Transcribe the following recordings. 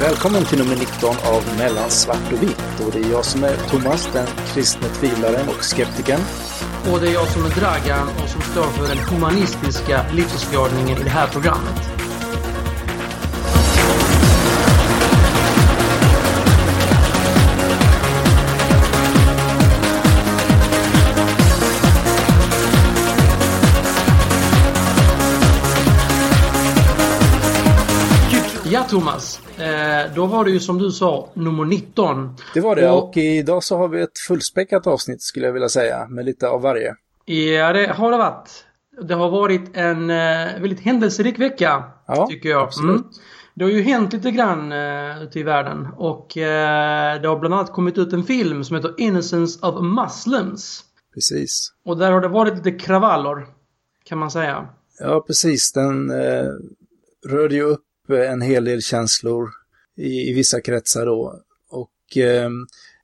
Välkommen till nummer 19 av Mellan svart och vitt. Och det är jag som är Thomas, den kristne tvivlaren och skeptikern. Och det är jag som är Dragan och som står för den humanistiska livsåskådningen i det här programmet. Thomas. Eh, då var det ju som du sa nummer 19. Det var det, och, och idag så har vi ett fullspäckat avsnitt skulle jag vilja säga, med lite av varje. Ja, det har det varit. Det har varit en eh, väldigt händelserik vecka, ja, tycker jag. Absolut. Mm. Det har ju hänt lite grann eh, ute i världen och eh, det har bland annat kommit ut en film som heter Innocence of Muslims. Precis. Och där har det varit lite kravaller, kan man säga. Ja, precis. Den eh, rörde ju upp en hel del känslor i, i vissa kretsar då. Och eh,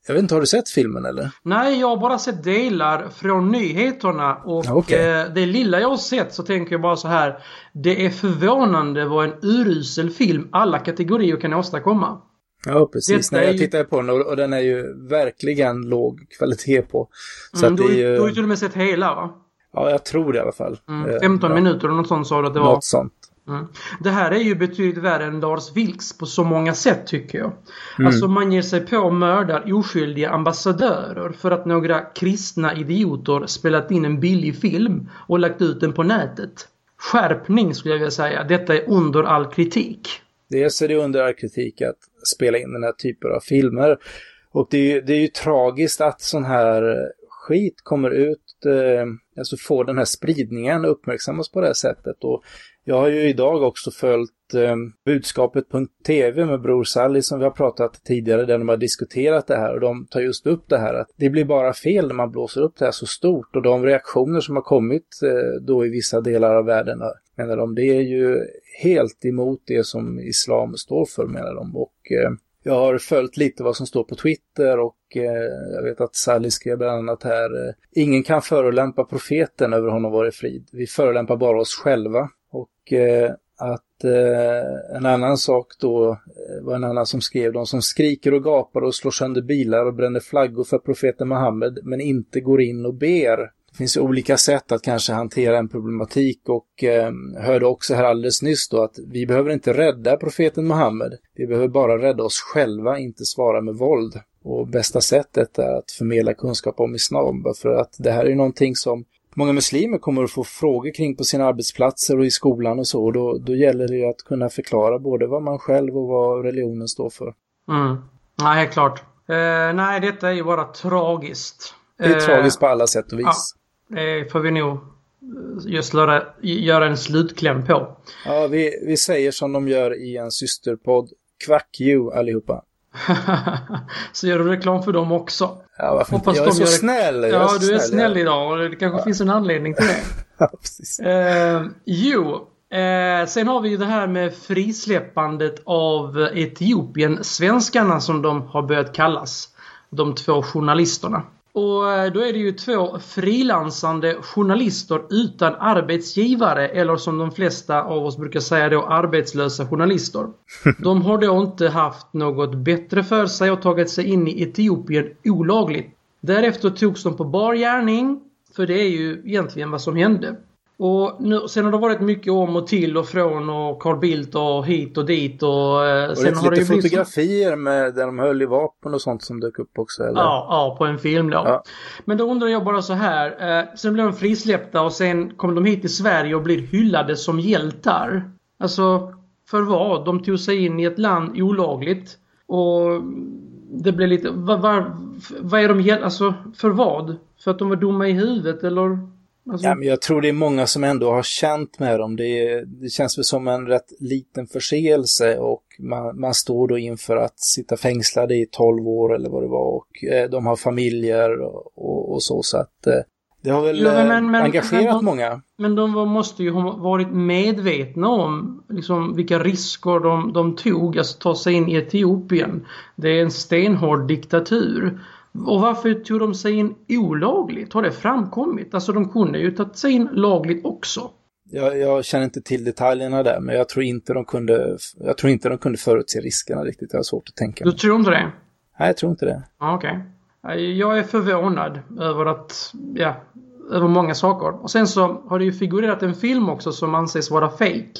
jag vet inte, har du sett filmen eller? Nej, jag har bara sett delar från nyheterna och okay. eh, det lilla jag har sett så tänker jag bara så här. Det är förvånande vad en urusel film alla kategorier kan åstadkomma. Ja, precis. När jag tittar på den och, och, den är ju verkligen låg kvalitet på. Så mm, att det är ju... Du har ju till och med sett hela va? Ja, jag tror det i alla fall. Mm, 15 ja. minuter eller något sånt sa du att det var. Något sånt. Mm. Det här är ju betydligt värre än Lars Vilks på så många sätt tycker jag. Mm. Alltså man ger sig på och mördar oskyldiga ambassadörer för att några kristna idioter spelat in en billig film och lagt ut den på nätet. Skärpning skulle jag vilja säga. Detta är under all kritik. Dels är det under all kritik att spela in den här typen av filmer. Och det är, det är ju tragiskt att sån här skit kommer ut, eh, alltså får den här spridningen och uppmärksammas på det här sättet. Och jag har ju idag också följt eh, budskapet.tv med Bror Sally som vi har pratat tidigare där de har diskuterat det här och de tar just upp det här att det blir bara fel när man blåser upp det här så stort och de reaktioner som har kommit eh, då i vissa delar av världen eh, menar de, det är ju helt emot det som islam står för menar de och eh, jag har följt lite vad som står på Twitter och eh, jag vet att Sally skrev bland annat här eh, Ingen kan förolämpa profeten över honom vare frid. Vi förolämpar bara oss själva. Och eh, att eh, en annan sak då eh, var en annan som skrev de som skriker och gapar och slår sönder bilar och bränner flaggor för profeten Muhammed men inte går in och ber. Det finns olika sätt att kanske hantera en problematik och eh, hörde också här alldeles nyss då att vi behöver inte rädda profeten Muhammed. Vi behöver bara rädda oss själva, inte svara med våld. Och bästa sättet är att förmedla kunskap om islam. För att det här är någonting som många muslimer kommer att få frågor kring på sina arbetsplatser och i skolan och så. Och då, då gäller det ju att kunna förklara både vad man själv och vad religionen står för. Mm. Nej, helt klart. Eh, nej, detta är ju bara tragiskt. Det är eh, tragiskt på alla sätt och vis. Ja, det får vi nog eh, just göra, göra en slutkläm på. Ja, vi, vi säger som de gör i en systerpodd. Quack you allihopa. så gör du reklam för dem också. Ja, varför Hoppas Jag är så snäll. Jag ja, är du är snäll idag och det kanske ja. finns en anledning till det. ja, precis. Eh, jo, eh, sen har vi ju det här med frisläppandet av Etiopien, svenskarna som de har börjat kallas. De två journalisterna. Och eh, då är det ju två frilansande journalister utan arbetsgivare eller som de flesta av oss brukar säga då arbetslösa journalister. De har då inte haft något bättre för sig och tagit sig in i Etiopien olagligt. Därefter togs de på bar gärning, för det är ju egentligen vad som hände. Och nu, sen har det varit mycket om och till och från och Carl Bildt och hit och dit och... Eh, och sen har lite det fotografier så... med där de höll i vapen och sånt som dök upp också eller? Ja, ja på en film då. Ja. Men då undrar jag bara så här. Eh, sen blev de frisläppta och sen kom de hit till Sverige och blir hyllade som hjältar. Alltså, för vad? De tog sig in i ett land olagligt. Och det blev lite... Vad, vad, vad är de Alltså, för vad? För att de var dumma i huvudet eller? Alltså... Ja, men jag tror det är många som ändå har känt med dem. Det, det känns väl som en rätt liten förseelse och man, man står då inför att sitta fängslade i 12 år eller vad det var och eh, de har familjer och, och, så. Så att eh, det har väl jo, men, eh, men, engagerat men, många. Men de måste ju ha varit medvetna om liksom, vilka risker de, de tog, alltså ta sig in i Etiopien. Det är en stenhård diktatur. Och varför tog de sig in olagligt? Har det framkommit? Alltså de kunde ju tagit sig in lagligt också. Jag, jag, känner inte till detaljerna där, men jag tror inte de kunde, jag tror inte de kunde förutse riskerna riktigt. Jag har svårt att tänka. Du tror inte det? Nej, jag tror inte det. Okej. Okay. Jag är förvånad över att, ja, över många saker. Och sen så har det ju figurerat en film också som anses vara fake.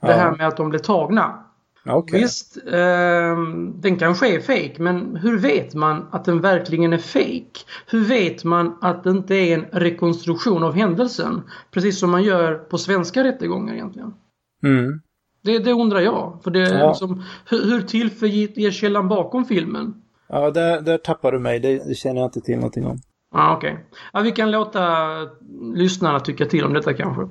Det här med att de blev tagna. Okay. Visst, eh, den kanske är fake men hur vet man att den verkligen är fake? Hur vet man att det inte är en rekonstruktion av händelsen? Precis som man gör på svenska rättegångar egentligen. Mm. Det, det undrar jag. För det ja. liksom, hur, hur tillförlitlig är källan bakom filmen? Ja, där, där tappar du mig. Det, det känner jag inte till någonting om. Ja, okej. Okay. Ja, vi kan låta lyssnarna tycka till om detta kanske.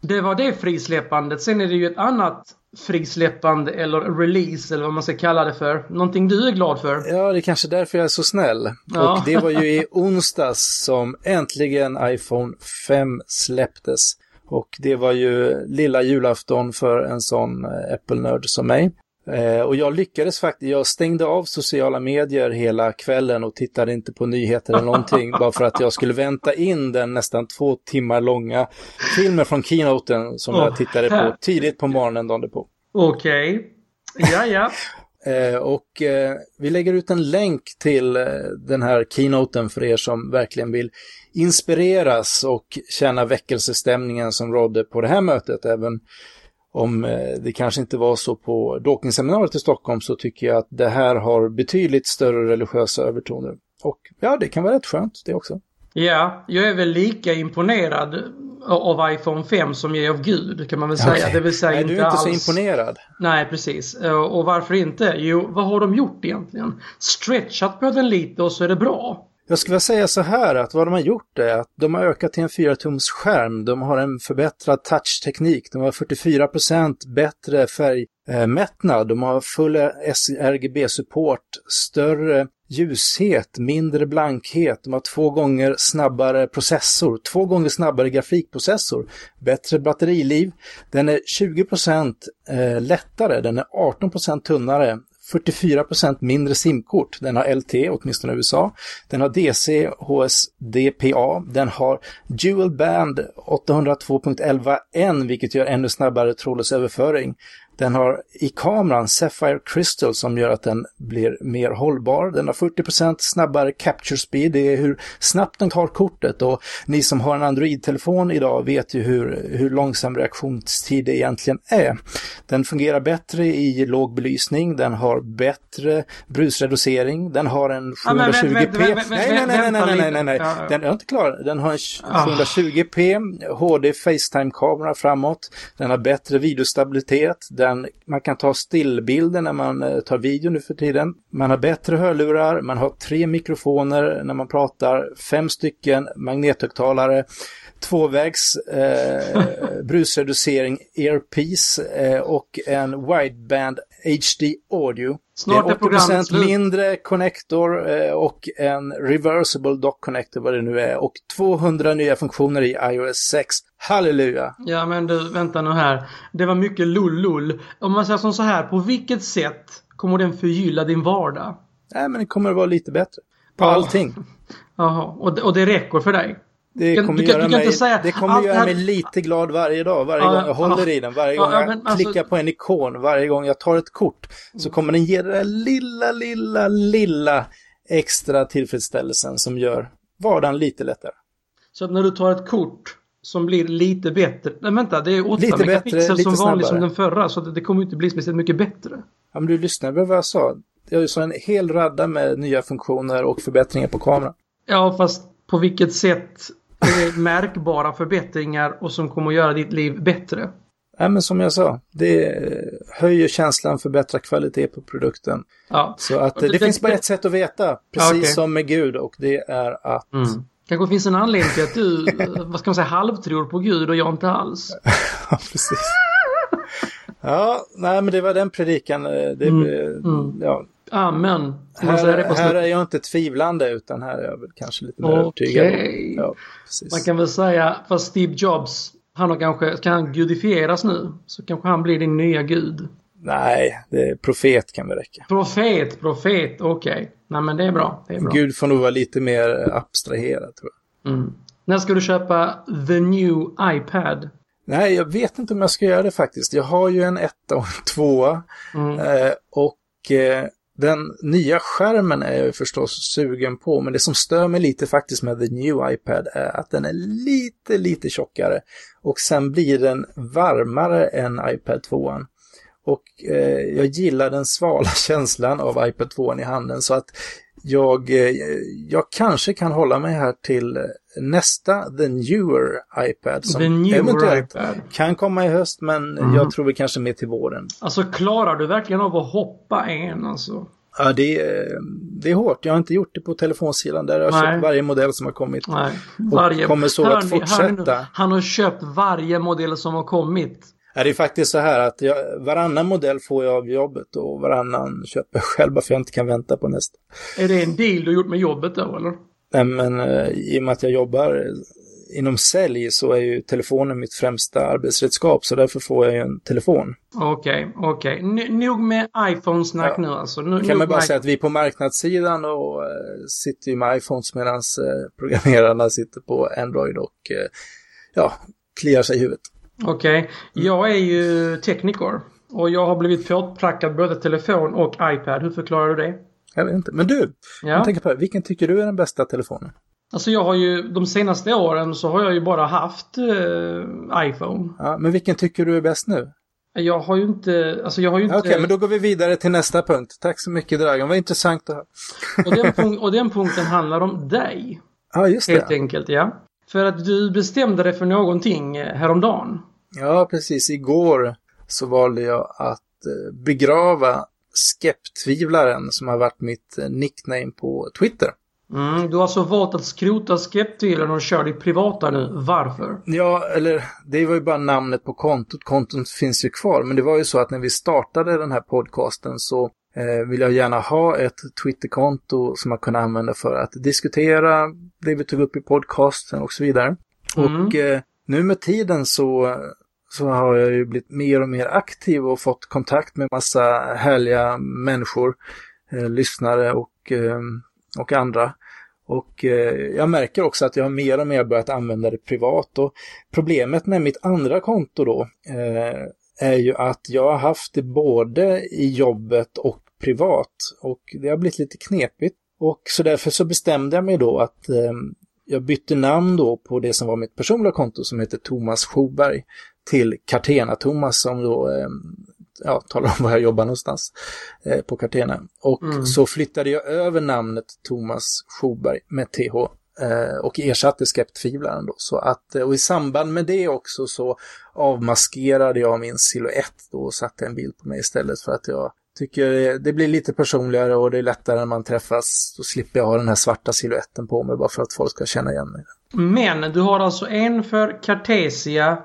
Det var det frisläppandet. Sen är det ju ett annat frisläppande eller release eller vad man ska kalla det för. Någonting du är glad för? Ja, det är kanske därför jag är så snäll. Ja. Och det var ju i onsdags som äntligen iPhone 5 släpptes. Och det var ju lilla julafton för en sån eh, Apple-nörd som mig. Eh, och jag lyckades faktiskt, jag stängde av sociala medier hela kvällen och tittade inte på nyheter eller någonting bara för att jag skulle vänta in den nästan två timmar långa filmen från keynoten som oh, jag tittade på tidigt på morgonen dagen på. Okej, okay. ja ja. eh, och eh, vi lägger ut en länk till eh, den här keynoten för er som verkligen vill inspireras och känna väckelsestämningen som rådde på det här mötet. Även om eh, det kanske inte var så på Dawkins-seminariet i Stockholm så tycker jag att det här har betydligt större religiösa övertoner. Och ja, det kan vara rätt skönt det också. Ja, jag är väl lika imponerad av iPhone 5 som jag är av Gud kan man väl säga. Okay. Det vill säga Nej, inte du är inte alls... så imponerad. Nej, precis. Eh, och varför inte? Jo, vad har de gjort egentligen? Stretchat på den lite och så är det bra. Jag skulle vilja säga så här att vad de har gjort är att de har ökat till en 4-tums skärm. De har en förbättrad touchteknik. De har 44% bättre färgmättnad. De har full RGB-support, större ljushet, mindre blankhet. De har två gånger snabbare processor, två gånger snabbare grafikprocessor, bättre batteriliv. Den är 20% eh, lättare, den är 18% tunnare 44% mindre simkort. Den har LT, åtminstone i USA. Den har DC HSDPA. Den har Dual Band 802.11n, vilket gör ännu snabbare trådlös överföring. Den har i kameran Sapphire Crystal som gör att den blir mer hållbar. Den har 40% snabbare capture speed, det är hur snabbt den tar kortet. Och ni som har en Android-telefon idag vet ju hur, hur långsam reaktionstid det egentligen är. Den fungerar bättre i låg belysning, den har bättre brusreducering, den har en 720p. Nej, nej, nej, nej, nej, nej, nej, den är inte klar. Den. Har en 720p HD Facetime-kamera framåt, den har bättre videostabilitet, den, man kan ta stillbilder när man eh, tar video nu för tiden. Man har bättre hörlurar, man har tre mikrofoner när man pratar, fem stycken magnethögtalare, tvåvägs eh, brusreducering earpiece eh, och en wideband HD audio. Snart är programmet slut. mindre connector eh, och en reversible dock connector vad det nu är och 200 nya funktioner i iOS 6. Halleluja! Ja men du, vänta nu här. Det var mycket lull-lull. Om man säger som så här, på vilket sätt kommer den förgylla din vardag? Nej men det kommer att vara lite bättre. På ja. allting. Jaha, och, och det räcker för dig? Det kommer, du, göra, du mig, det kommer göra här... mig lite glad varje dag, varje ja, gång jag håller i den, varje gång jag alltså... klickar på en ikon, varje gång jag tar ett kort. Så kommer den ge det där lilla, lilla, lilla extra tillfredsställelsen som gör vardagen lite lättare. Så att när du tar ett kort som blir lite bättre, nej vänta, det är 8 megapixel som vanligt som den förra, så det kommer inte bli speciellt mycket bättre. Ja, men du lyssnade på vad jag sa. Jag sa en hel radda med nya funktioner och förbättringar på kameran. Ja, fast på vilket sätt märkbara förbättringar och som kommer att göra ditt liv bättre. Ja, men som jag sa, det höjer känslan för bättre kvalitet på produkten. Ja. Så att det, det, finns bara ett sätt att veta, precis okay. som med Gud, och det är att... Mm. Kanske finns en anledning till att du, vad ska man säga, halvtror på Gud och jag inte alls. ja, precis. Ja, nej men det var den predikan. Eh, det, mm. Mm. Ja, Amen. Här, här, är jag inte tvivlande utan här är jag väl kanske lite mer okay. övertygad. Ja, Man kan väl säga, för Steve Jobs, han har kanske, kan han gudifieras nu? Så kanske han blir din nya gud. Nej, det profet kan väl räcka. Profet, profet, okej. Okay. Nej men det är bra. Det är bra. Gud får nog vara lite mer abstraherad tror jag. Mm. När ska du köpa the new iPad? Nej, jag vet inte om jag ska göra det faktiskt. Jag har ju en etta och en tvåa. Mm. Eh, och eh, den nya skärmen är jag förstås sugen på, men det som stör mig lite faktiskt med The New iPad är att den är lite, lite tjockare. Och sen blir den varmare än iPad 2. Och eh, jag gillar den svala känslan av iPad 2 i handen så att jag, eh, jag kanske kan hålla mig här till nästa, the newer iPad. Som The newer eventuellt iPad. kan komma i höst men Mm. jag tror vi kanske mer till våren. Alltså klarar du verkligen av att hoppa en alltså? Ja, det är, det är hårt. Jag har inte gjort det på telefonsidan. Där har jag Nej. köpt varje modell som har kommit. Nej. Och kommer så Hör att ni- fortsätta. Han har köpt varje modell som har kommit. Det är faktiskt så här att jag, varannan modell får jag av jobbet och varannan köper jag själv bara för jag inte kan vänta på nästa. Är det en deal du gjort med jobbet då eller? Nej, men eh, i och med att jag jobbar inom sälj så är ju telefonen mitt främsta arbetsredskap så därför får jag ju en telefon. Okej, okej. N- Nog med iPhone-snack Ja. nu alltså. Nu, kan man bara säga att vi på marknadssidan och eh, sitter ju med iPhones medan eh, programmerarna sitter på Android och ja, kliar sig i huvudet. Okej. Mm. Jag är ju tekniker. Och jag har blivit påprackad både telefon och iPad. Hur förklarar du det? Jag vet inte. Men du, Ja. jag tänker på det. vilken tycker du är den bästa telefonen? Alltså jag har ju de senaste åren så har jag ju bara haft eh, iPhone. Ja, men vilken tycker du är bäst nu? Jag har ju inte, alltså jag har ju inte... Okej, men då går vi vidare till nästa punkt. Tack så mycket Dragon, vad intressant att höra. och, den punk- och den punkten handlar om dig. Ja, just Helt det. enkelt, ja. För att du bestämde dig för någonting eh, häromdagen. Ja, precis. Igår så valde jag att eh, begrava skeptvivlaren som har varit mitt eh, nickname på Twitter. Mm, du har alltså valt att skrota skeptilen och kör ditt privata nu. Varför? Ja, eller det var ju bara namnet på kontot. Kontot finns ju kvar, men det var ju så att när vi startade den här podcasten så vill jag gärna ha ett Twitterkonto som man kunde använda för att diskutera det vi tog upp i podcasten och så vidare. Mm. Och eh, nu med tiden så, så har jag ju blivit mer och mer aktiv och fått kontakt med massa härliga människor, eh, lyssnare och, eh, och andra. Och eh, jag märker också att jag har mer och mer börjat använda det privat. Och problemet med mitt andra konto då eh, är ju att jag har haft det både i jobbet och privat. Och det har blivit lite knepigt. Och så därför så bestämde jag mig då att eh, jag bytte namn då på det som var mitt personliga konto som heter Thomas Schoberg till Cartena-Thomas som då eh, ja, talar om var jag jobbar någonstans eh, på Cartena. Och Mm. så flyttade jag över namnet Thomas Schoberg med TH eh, och ersatte skeptvivlaren då. Så att, eh, och i samband med det också så avmaskerade jag min silhuett då och satte en bild på mig istället för att jag tycker det- blir lite personligare och det är lättare när man träffas. Då slipper jag ha den här svarta siluetten på mig bara för att folk ska känna igen mig. Men du har alltså en för Cartesia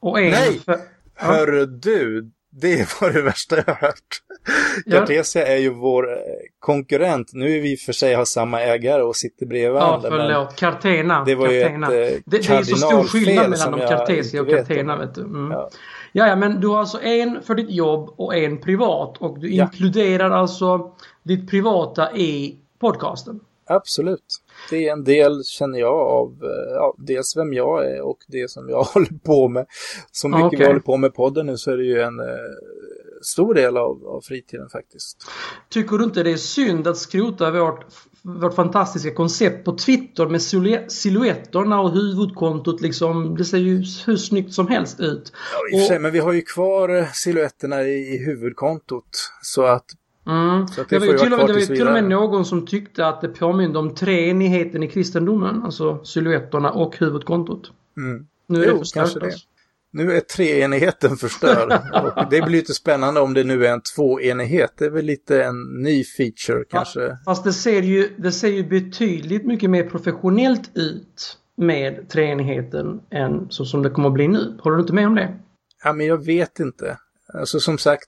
och en Nej! för... Hörru du, det var det värsta jag har hört. Ja. Cartesia är ju vår eh, konkurrent. Nu är vi för sig har samma ägare och sitter bredvid Ja, varandra. men förlåt. Cartena. det var ju Cartena. ett eh, det, det är så stor skillnad mellan som de jag Cartesia och Cartena, vet du. Mm. Ja. Ja, men du har alltså en för ditt jobb och en privat. Och du Ja. inkluderar alltså ditt privata i podcasten. Absolut. Det är en del, känner jag, av eh, ja, dels vem jag är och det som jag håller på med. Så mycket vi Okej. håller på med podden nu så är det ju en eh, stor del av, av fritiden faktiskt. Tycker du inte det är synd att skrota vårt, vårt fantastiska koncept på Twitter med silhuetterna och huvudkontot liksom? Det ser ju hur snyggt som helst ut. Ja, i och sig, men vi har ju kvar eh, silhuetterna i, i huvudkontot. Så att Mm. Så det Det var ju till och det var till och med någon som tyckte att det påminde om treenigheten i kristendomen. Alltså silhuetterna och huvudkontot. mm. Nu är Jo, det förstört. Nu är treenigheten förstörd. och det blir lite spännande om det nu är en tvåenighet. Det är väl lite en ny feature kanske. Fast det ser, ju, det ser ju betydligt mycket mer professionellt ut med treenigheten än så som det kommer att bli nu. Håller du inte med om det? Ja, men jag vet inte. Alltså som sagt,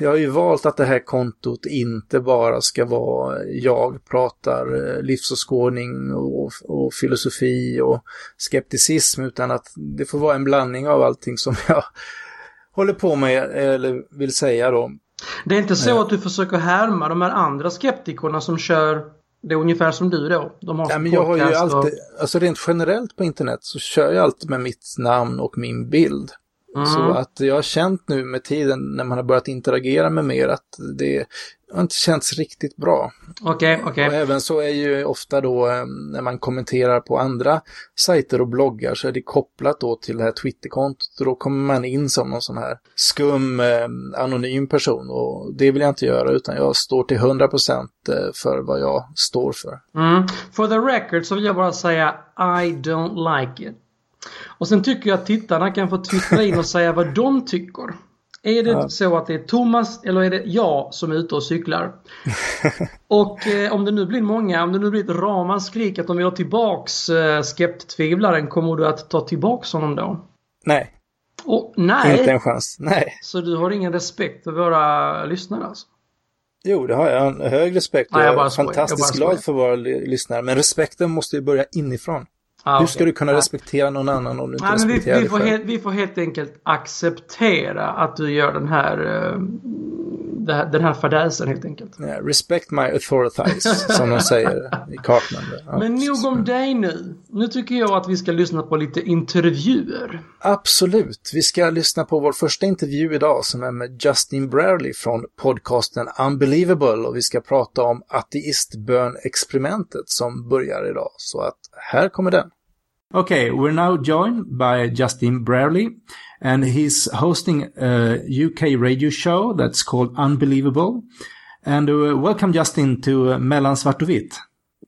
jag har ju valt att det här kontot inte bara ska vara jag pratar eh, livsåskådning och, och filosofi och skepticism utan att det får vara en blandning av allting som jag håller på med eller vill säga då. Det är inte så att du försöker härma de här andra skeptikerna som kör det är ungefär som du då. De har Ja, men jag har ju podcast och- alltid, alltså rent generellt på internet så kör jag alltid med mitt namn och min bild. Mm. Så att jag har känt nu med tiden när man har börjat interagera med mer att det har inte känts riktigt bra. Okej, okay, okej. Okay. Och även så är ju ofta då eh, när man kommenterar på andra sajter och bloggar så är det kopplat då till det här Twitterkontot och då kommer man in som någon sån här skum eh, anonym person och det vill jag inte göra utan jag står till 100% eh, för vad jag står för. Mm. For the record så vill jag bara säga I don't like it. Och sen tycker jag att tittarna kan få twittra in och säga vad de tycker. Är det ja. så att det är Thomas eller är det jag som är ute och cyklar? och eh, om det nu blir många, om det nu blir ett ramaskrik att de vill ha tillbaks eh, skepttvivlaren, kommer du att ta tillbaks honom då? Nej. Och, nej. Inte en chans, nej. Så du har ingen respekt för våra lyssnare alltså? Jo, det har jag. En hög respekt. Nej, jag, är fantastiskt glad för våra lyssnare. Men respekten måste ju börja inifrån. Ah, Hur ska okay. du kunna respektera någon annan om du inte ah, respekterar vi, vi, får helt, vi får helt enkelt acceptera att du gör den här, den här fadäsen helt enkelt. Yeah, respect my authorities, som de säger i Cartman. Ja, Men nog om dig nu. Nu tycker jag att vi ska lyssna på lite intervjuer. Absolut. Vi ska lyssna på vår första intervju idag som är med Justin Brierley från podcasten Unbelievable och vi ska prata om ateistbön-experimentet som börjar idag. Så att här kommer den. Okay, we're now joined by Justin Brierley, and he's hosting a UK radio show that's called Unbelievable. And uh, welcome, Justin, to uh, Mellan Svart och Vitt.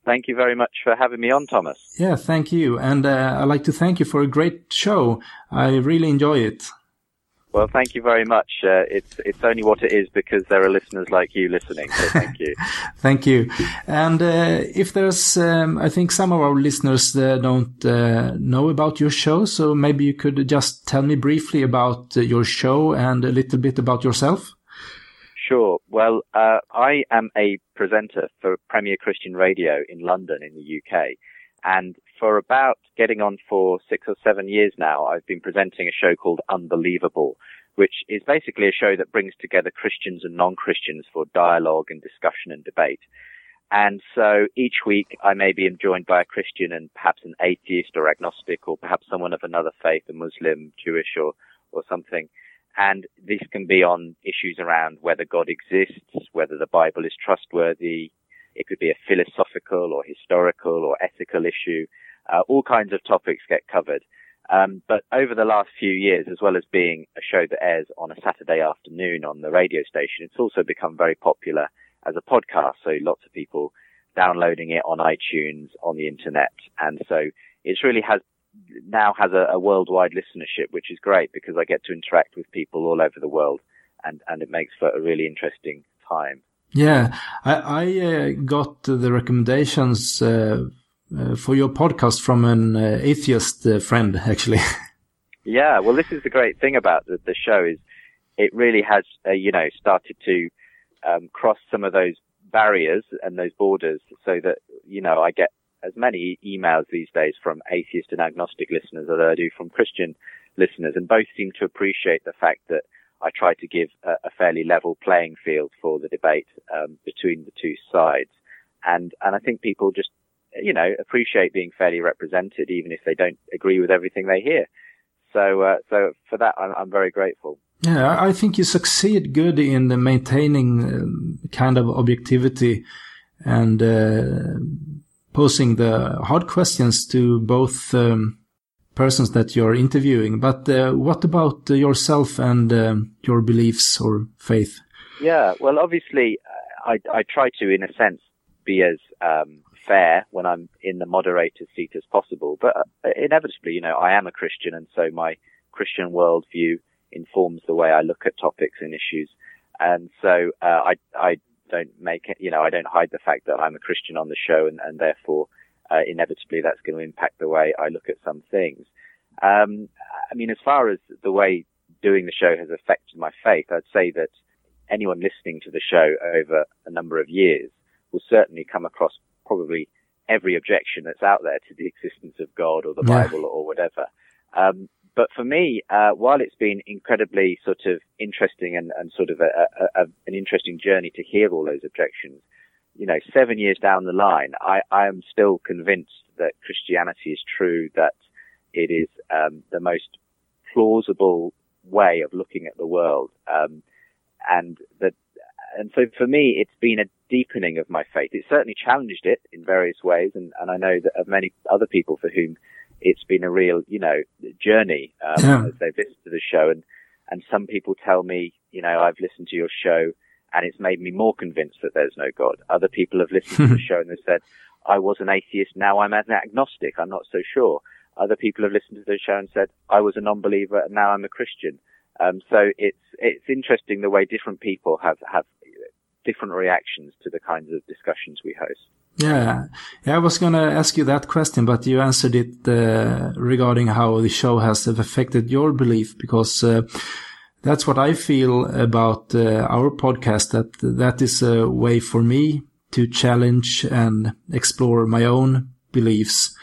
Thank you very much for having me on, Thomas. Yeah, thank you. And uh, I'd like to thank you for a great show. I really enjoy it. Well, thank you very much. Uh, it's it's only what it is because there are listeners like you listening. So thank you. thank you. And uh, if there's, um, I think some of our listeners uh, don't uh, know about your show, so maybe you could just tell me briefly about uh, your show and a little bit about yourself. Sure. Well, uh, I am a presenter for Premier Christian Radio in London, in the UK. And for about getting on for six or seven years now, I've been presenting a show called Unbelievable, which is basically a show that brings together Christians and non-Christians for dialogue and discussion and debate. And so each week I may be joined by a Christian and perhaps an atheist or agnostic or perhaps someone of another faith, a Muslim, Jewish or, or something. And this can be on issues around whether God exists, whether the Bible is trustworthy. It could be a philosophical or historical or ethical issue. Uh, all kinds of topics get covered. Um, but over the last few years, as well as being a show that airs on a Saturday afternoon on the radio station, it's also become very popular as a podcast. So lots of people downloading it on iTunes, on the internet. And so it really has now has a, a worldwide listenership, which is great because I get to interact with people all over the world and, and it makes for a really interesting time. Yeah, I, I uh, got the recommendations uh, uh, for your podcast from an uh, atheist uh, friend, actually. yeah, well, this is the great thing about the, the show is it really has, uh, you know, started to um, cross some of those barriers and those borders, so that you know I get as many emails these days from atheist and agnostic listeners as I do from Christian listeners, and both seem to appreciate the fact that I try to give a, a fairly level playing field for the debate um, between the two sides, and and I think people just you know, appreciate being fairly represented, even if they don't agree with everything they hear. So, uh, so for that, I'm, I'm, very grateful. Yeah, I think you succeed good in the maintaining um, kind of objectivity and uh, posing the hard questions to both um, persons that you're interviewing. But uh, what about yourself and um, your beliefs or faith? Yeah, well, obviously, I, I try to, in a sense, be as um, fair when I'm in the moderator's seat as possible. But uh, inevitably, you know, I am a Christian, and so my Christian worldview informs the way I look at topics and issues. And so uh, I I don't make it, you know, I don't hide the fact that I'm a Christian on the show, and, and therefore uh, inevitably that's going to impact the way I look at some things. Um, I mean, as far as the way doing the show has affected my faith, I'd say that anyone listening to the show over a number of years will certainly come across probably every objection that's out there to the existence of God or the yeah. Bible or whatever. Um, but for me, uh, while it's been incredibly sort of interesting and, and sort of a, a, a, an interesting journey to hear all those objections, you know, seven years down the line, I, I am still convinced that Christianity is true, that it is um, the most plausible way of looking at the world. Um, and that, and so for me, it's been a deepening of my faith. It certainly challenged it in various ways. And, and I know that of many other people for whom it's been a real, you know, journey, um, yeah. as they've listened to the show. And, and some people tell me, you know, I've listened to your show and it's made me more convinced that there's no God. Other people have listened to the show and they've said, I was an atheist, now I'm an agnostic, I'm not so sure. Other people have listened to the show and said, I was a non-believer and now I'm a Christian. Um, so it's, it's interesting the way different people have, have different reactions to the kinds of discussions we host. Yeah, yeah. I was going to ask you that question, but you answered it uh, regarding how the show has affected your belief, because uh, that's what I feel about uh, our podcast. That that is a way for me to challenge and explore my own beliefs.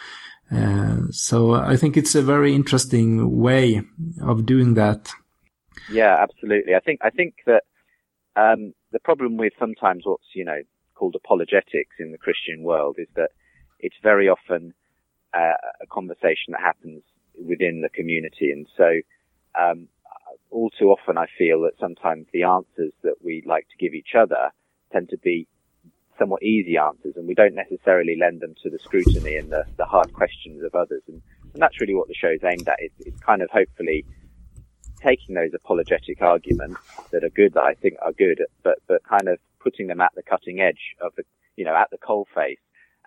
Uh, so I think it's a very interesting way of doing that. Yeah, absolutely. I think I think that um, the problem with sometimes what's you know called apologetics in the Christian world is that it's very often uh, a conversation that happens within the community, and so um, all too often I feel that sometimes the answers that we like to give each other tend to be somewhat easy answers, and we don't necessarily lend them to the scrutiny and the, the hard questions of others, and, and that's really what the show is aimed at. It's, it's kind of hopefully taking those apologetic arguments that are good, that I think are good, but but kind of putting them at the cutting edge of the, you know, at the coal face,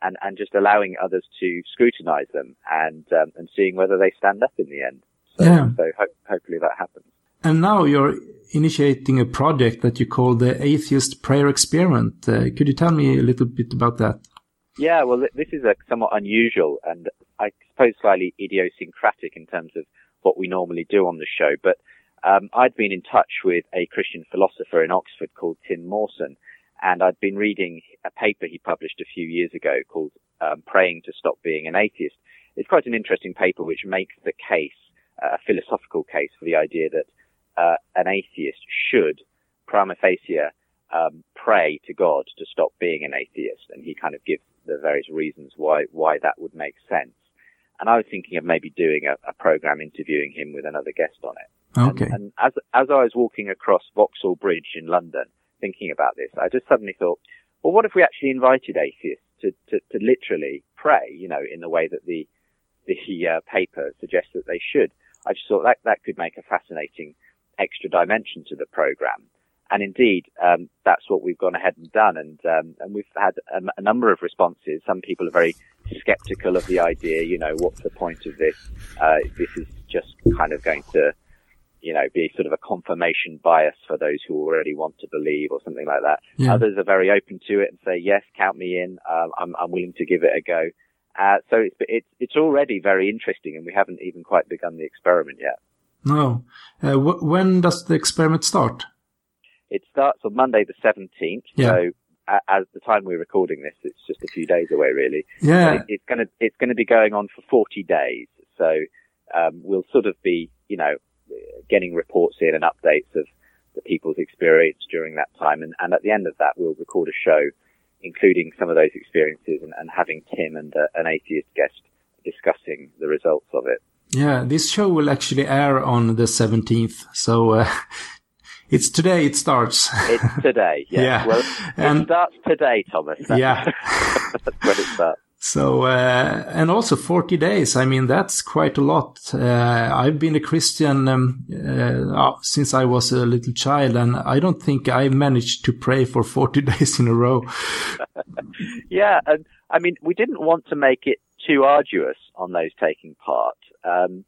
and and just allowing others to scrutinise them and um, and seeing whether they stand up in the end. So, yeah. so ho- hopefully that happens. And now you're initiating a project that you call the Atheist Prayer Experiment. Uh, could you tell me a little bit about that? Yeah, well, this is a somewhat unusual and I suppose slightly idiosyncratic in terms of what we normally do on the show. But um, I'd been in touch with a Christian philosopher in Oxford called Tim Mawson, and I'd been reading a paper he published a few years ago called um, "Praying to Stop Being an Atheist." It's quite an interesting paper which makes the case, uh, a philosophical case, for the idea that uh, an atheist should, prima facie, um, pray to God to stop being an atheist, and he kind of gives the various reasons why why that would make sense. And I was thinking of maybe doing a, a program interviewing him with another guest on it. Okay. And, and as as I was walking across Vauxhall Bridge in London, thinking about this, I just suddenly thought, well, what if we actually invited atheists to, to, to literally pray, you know, in the way that the the uh, paper suggests that they should? I just thought that that could make a fascinating extra dimension to the program. And indeed, um, that's what we've gone ahead and done. And, um, and we've had a, a, number of responses. Some people are very skeptical of the idea. You know, what's the point of this? Uh, this is just kind of going to, you know, be sort of a confirmation bias for those who already want to believe or something like that. Yeah. Others are very open to it and say, yes, count me in. Um, I'm, I'm willing to give it a go. Uh, so it's, it's, it's already very interesting and we haven't even quite begun the experiment yet. No. Uh, wh- when does the experiment start? It starts on Monday the 17th. Yeah. So as the time we're recording this, it's just a few days away, really. Yeah. It, it's going to it's going to be going on for 40 days. So um, we'll sort of be, you know, getting reports in and updates of the people's experience during that time, and, and at the end of that, we'll record a show, including some of those experiences, and, and having Tim and uh, an atheist guest discussing the results of it. Yeah, this show will actually air on the 17th. So uh, it's today it starts. It's today. Yes. yeah. Well, and, it starts today, Thomas. That's, yeah. that's when it starts. So, uh, and also 40 days. I mean, that's quite a lot. Uh, I've been a Christian um, uh, since I was a little child, and I don't think I managed to pray for 40 days in a row. yeah. And I mean, we didn't want to make it too arduous on those taking part. Um,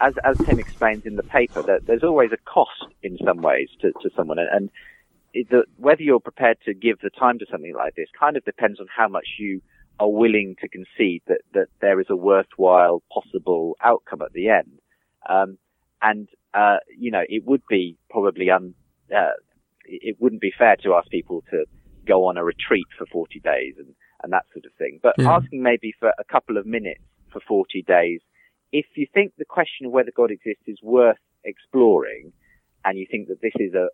as, as Tim explains in the paper, that there's always a cost in some ways to, to someone, and the, whether you're prepared to give the time to something like this kind of depends on how much you are willing to concede that, that there is a worthwhile possible outcome at the end. Um, and, uh, you know, it would be probably un, uh, it wouldn't be fair to ask people to go on a retreat for 40 days and, and that sort of thing. But yeah. asking maybe for a couple of minutes for 40 days if you think the question of whether God exists is worth exploring, and you think that this is a,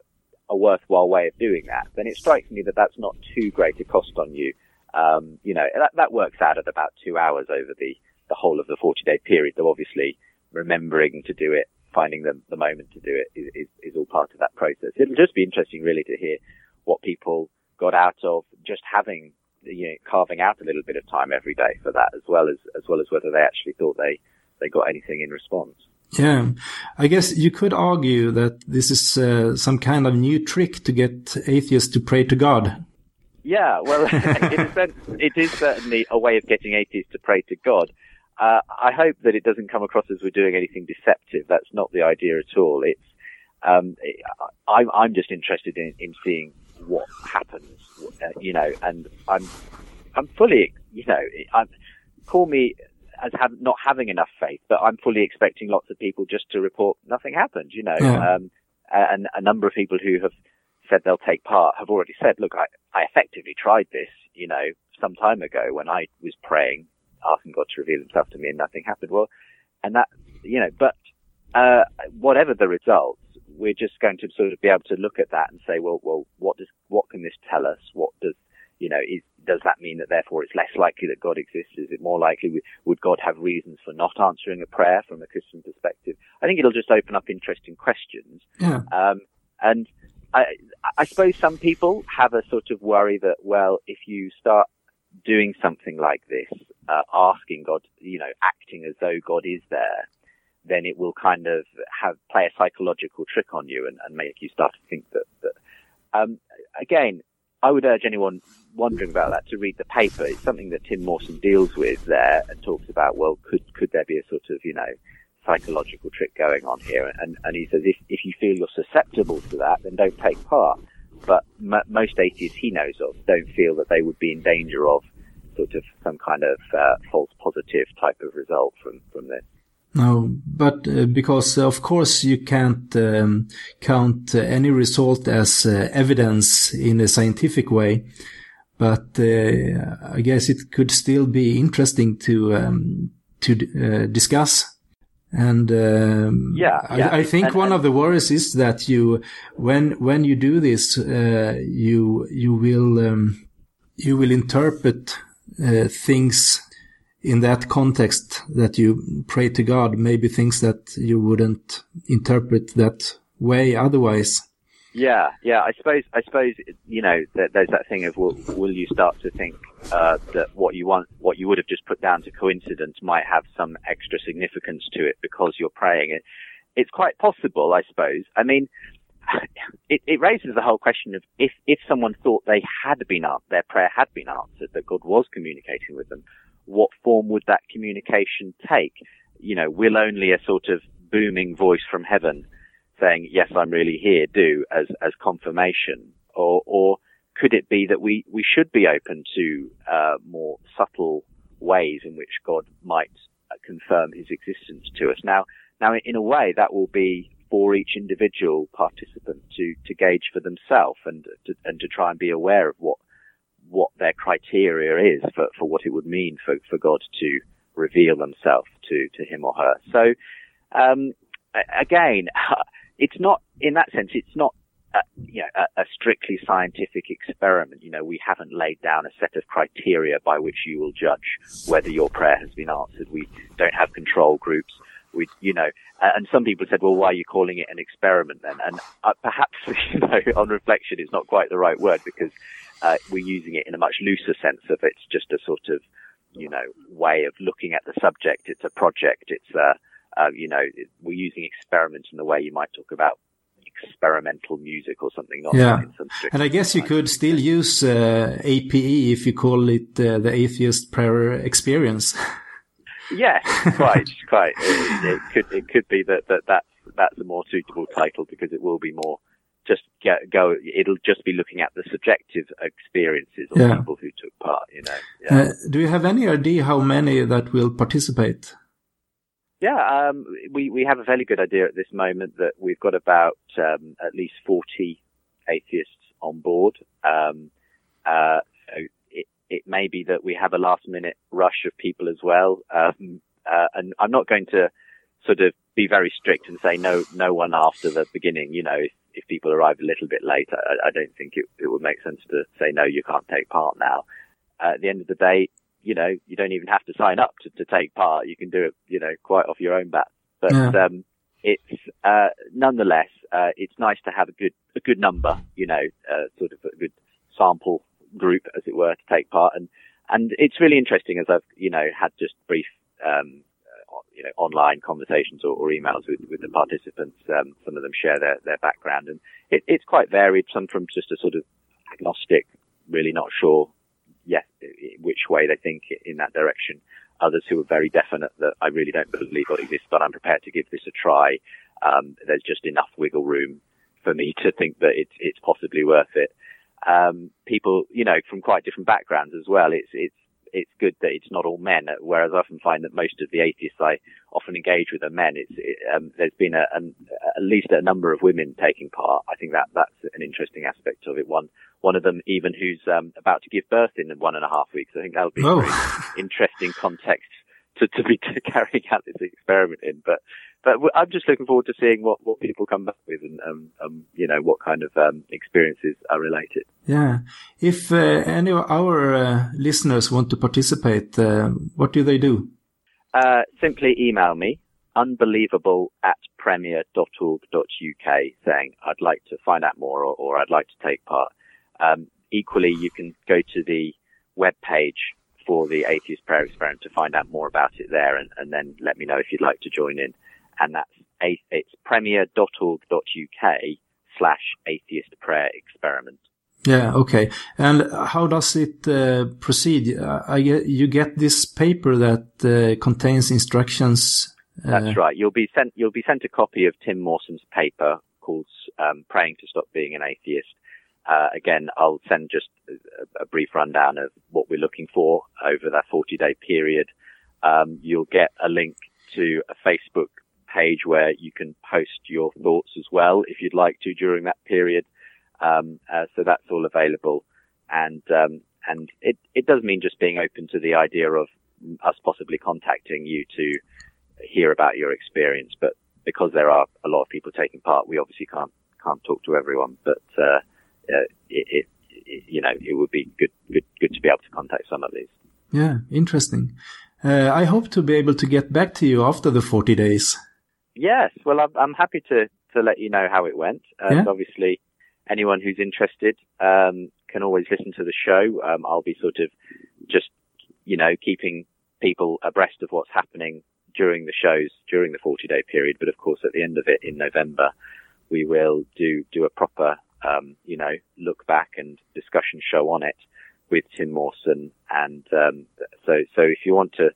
a worthwhile way of doing that, then it strikes me that that's not too great a cost on you. Um, you know, that, that works out at about two hours over the, the whole of the 40 day period, though obviously remembering to do it finding the, the moment to do it is, is, is all part of that process. It'll just be interesting, really, to hear what people got out of just having, you know, carving out a little bit of time every day for that, as well as as well as whether they actually thought they they got anything in response. Yeah, I guess you could argue that this is uh, some kind of new trick to get atheists to pray to God. Yeah, well, in a sense, it is certainly a way of getting atheists to pray to God. Uh, I hope that it doesn't come across as we're doing anything deceptive. That's not the idea at all. It's um, I'm, I'm just interested in, in seeing what happens, uh, you know, and I'm I'm fully, you know, I'm call me as have, not having enough faith, but I'm fully expecting lots of people just to report nothing happened, you know. Yeah. Um, and a number of people who have said they'll take part have already said, look, I, I effectively tried this, you know, some time ago when I was praying, asking God to reveal himself to me and nothing happened. Well, and that, you know, but, uh, whatever the results, we're just going to sort of be able to look at that and say, well, well, what does, what can this tell us? What does, you know, is, does that mean that therefore it's less likely that God exists? Is it more likely would God have reasons for not answering a prayer from a Christian perspective? I think it'll just open up interesting questions. Yeah. Um, and I, I suppose some people have a sort of worry that, well, if you start doing something like this, uh, asking God, you know, acting as though God is there, then it will kind of have play a psychological trick on you and, and make you start to think that. that um, again, I would urge anyone wondering about that to read the paper. It's something that Tim Mawson deals with there and talks about. Well, could could there be a sort of you know psychological trick going on here? And and he says if if you feel you're susceptible to that, then don't take part. But m- most atheists he knows of don't feel that they would be in danger of sort of some kind of uh, false positive type of result from from this. No, but uh, because uh, of course you can't um, count uh, any result as uh, evidence in a scientific way, but uh, I guess it could still be interesting to um, to uh, discuss. And um, yeah, yeah, I, I think and, one and, of the worries is that you, when when you do this, you you will um, you will interpret things in that context that you pray to God, maybe things that you wouldn't interpret that way otherwise. Yeah, yeah. I suppose, I suppose, you know, there's that thing of will, will you start to think uh, that what you want, what you would have just put down to coincidence, might have some extra significance to it because you're praying it. It's quite possible, I suppose. I mean, it, it raises the whole question of if if someone thought they had been up their prayer had been answered, that God was communicating with them what form would that communication take? You know, will only a sort of booming voice from heaven saying, yes, I'm really here do as, as confirmation? Or, or could it be that we, we should be open to, uh, more subtle ways in which God might uh, confirm his existence to us? Now, now in a way that will be for each individual participant to, to gauge for themselves and to, and to try and be aware of what what their criteria is for, for what it would mean for, for God to reveal himself to, to him or her. So, um, again, it's not, in that sense, it's not a, you know, a, a, strictly scientific experiment. You know, we haven't laid down a set of criteria by which you will judge whether your prayer has been answered. We don't have control groups. We, you know, and some people said, well, why are you calling it an experiment then? And uh, perhaps, you know, on reflection, it's not quite the right word because uh, we're using it in a much looser sense of it's just a sort of, you know, way of looking at the subject. It's a project. It's a, uh, you know, we're using experiment in the way you might talk about experimental music or something. yeah. and I guess you could still use uh, APE if you call it uh, the atheist prayer experience. yes, quite, quite. It, it, could it could be that, that that's that's a more suitable title because it will be more just get, go. It'll just be looking at the subjective experiences of yeah. people who took part. You know. Yeah. Uh, do you have any idea how many that will participate? Yeah, um, we we have a fairly good idea at this moment that we've got about um, at least forty atheists on board. Um, uh, so it, it may be that we have a last minute rush of people as well. Um, uh, and I'm not going to sort of be very strict and say no, no one after the beginning. You know, if, if people arrive a little bit late, I, I don't think it, it would make sense to say no, you can't take part now. Uh, at the end of the day, you know, you don't even have to sign up to, to take part. You can do it, you know, quite off your own bat. But, yeah. um, it's uh, nonetheless uh, it's nice to have a good a good number, you know, uh, sort of a good sample group, as it were, to take part. And and it's really interesting as I've you know had just brief um, you know online conversations or, or emails with, with the participants. Um, some of them share their their background, and it, it's quite varied. Some from just a sort of agnostic, really not sure yet which way they think in that direction. Others who are very definite that I really don't believe what exists, but I'm prepared to give this a try. Um, there's just enough wiggle room for me to think that it's it's possibly worth it um, people, you know, from quite different backgrounds as well. It's, it's, it's good that it's not all men, whereas I often find that most of the atheists I often engage with are men. It's, it, um, there's been a, an, at least a number of women taking part. I think that that's an interesting aspect of it. One, one of them even who's um, about to give birth in one and a half weeks. I think that'll be oh. a very interesting context to, to be carrying out this experiment in. But but I'm just looking forward to seeing what, what people come back with and um, um, you know what kind of um, experiences are related. Yeah, if uh, any of our uh, listeners want to participate, uh, what do they do? Uh, simply email me unbelievable at premier.org.uk saying I'd like to find out more or, or I'd like to take part. Um, equally, you can go to the web page for the Atheist Prayer Experiment to find out more about it there and, and then let me know if you'd like to join in and that's a, it's premier.org.uk slash atheist prayer experiment. Yeah, okay. And how does it uh, proceed? I get, you get this paper that uh, contains instructions. Uh... That's right. You'll be sent. You'll be sent a copy of Tim Mawson's paper called um, "Praying to Stop Being an Atheist." Uh, again, I'll send just a, a, brief rundown of what we're looking for over that 40-day period. Um, you'll get a link to a Facebook page where you can post your thoughts as well if you'd like to during that period. Um, uh, so that's all available, and um, and it it does mean just being open to the idea of us possibly contacting you to hear about your experience. But because there are a lot of people taking part, we obviously can't can't talk to everyone. But uh, uh, it, it, it, you know it would be good good good to be able to contact some of these. Yeah, interesting. Uh, I hope to be able to get back to you after the 40 days. Yes, well, I'm, I'm happy to, to let you know how it went. And yeah. obviously, anyone who's interested um, can always listen to the show. Um, I'll be sort of just, you know, keeping people abreast of what's happening during the shows during the 40 day period. But of course, at the end of it in November, we will do do a proper, um, you know, look back and discussion show on it with Tim Mawson. And um, so, so if you want to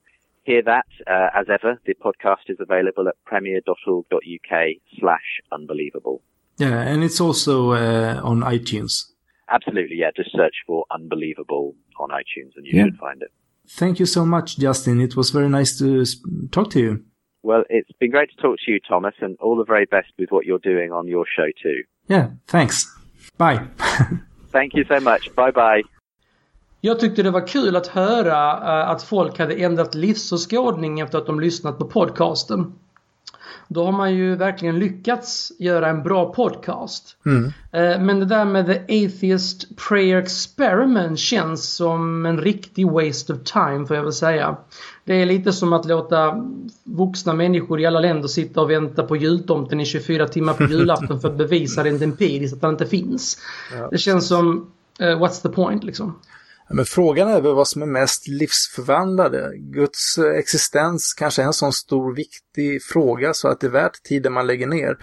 hear that, uh, as ever, the podcast is available at premier.org.uk slash unbelievable. Yeah, and it's also uh, on iTunes. Absolutely, yeah. Just search for Unbelievable on iTunes and you yeah. should find it. Thank you so much, Justin. It was very nice to talk to you. Well, it's been great to talk to you, Thomas, and all the very best with what you're doing on your show too. Yeah, thanks. Bye. Thank you so much. Bye bye. Jag tyckte det var kul att höra uh, att folk hade ändrat livsåskådning efter att de lyssnat på podcasten. Då har man ju verkligen lyckats göra en bra podcast. Mm. Uh, men det där med The Atheist Prayer Experiment känns som en riktig waste of time får jag väl säga. Det är lite som att låta vuxna människor i alla länder sitta och vänta på jultomten i 24 timmar på julafton för att bevisa rent empiriskt att han inte finns. Ja. Det känns som, uh, what's the point liksom? Men frågan är väl vad som är mest livsförvandlade. Guds existens kanske är en sån stor viktig fråga så att det är värt tiden man lägger ner.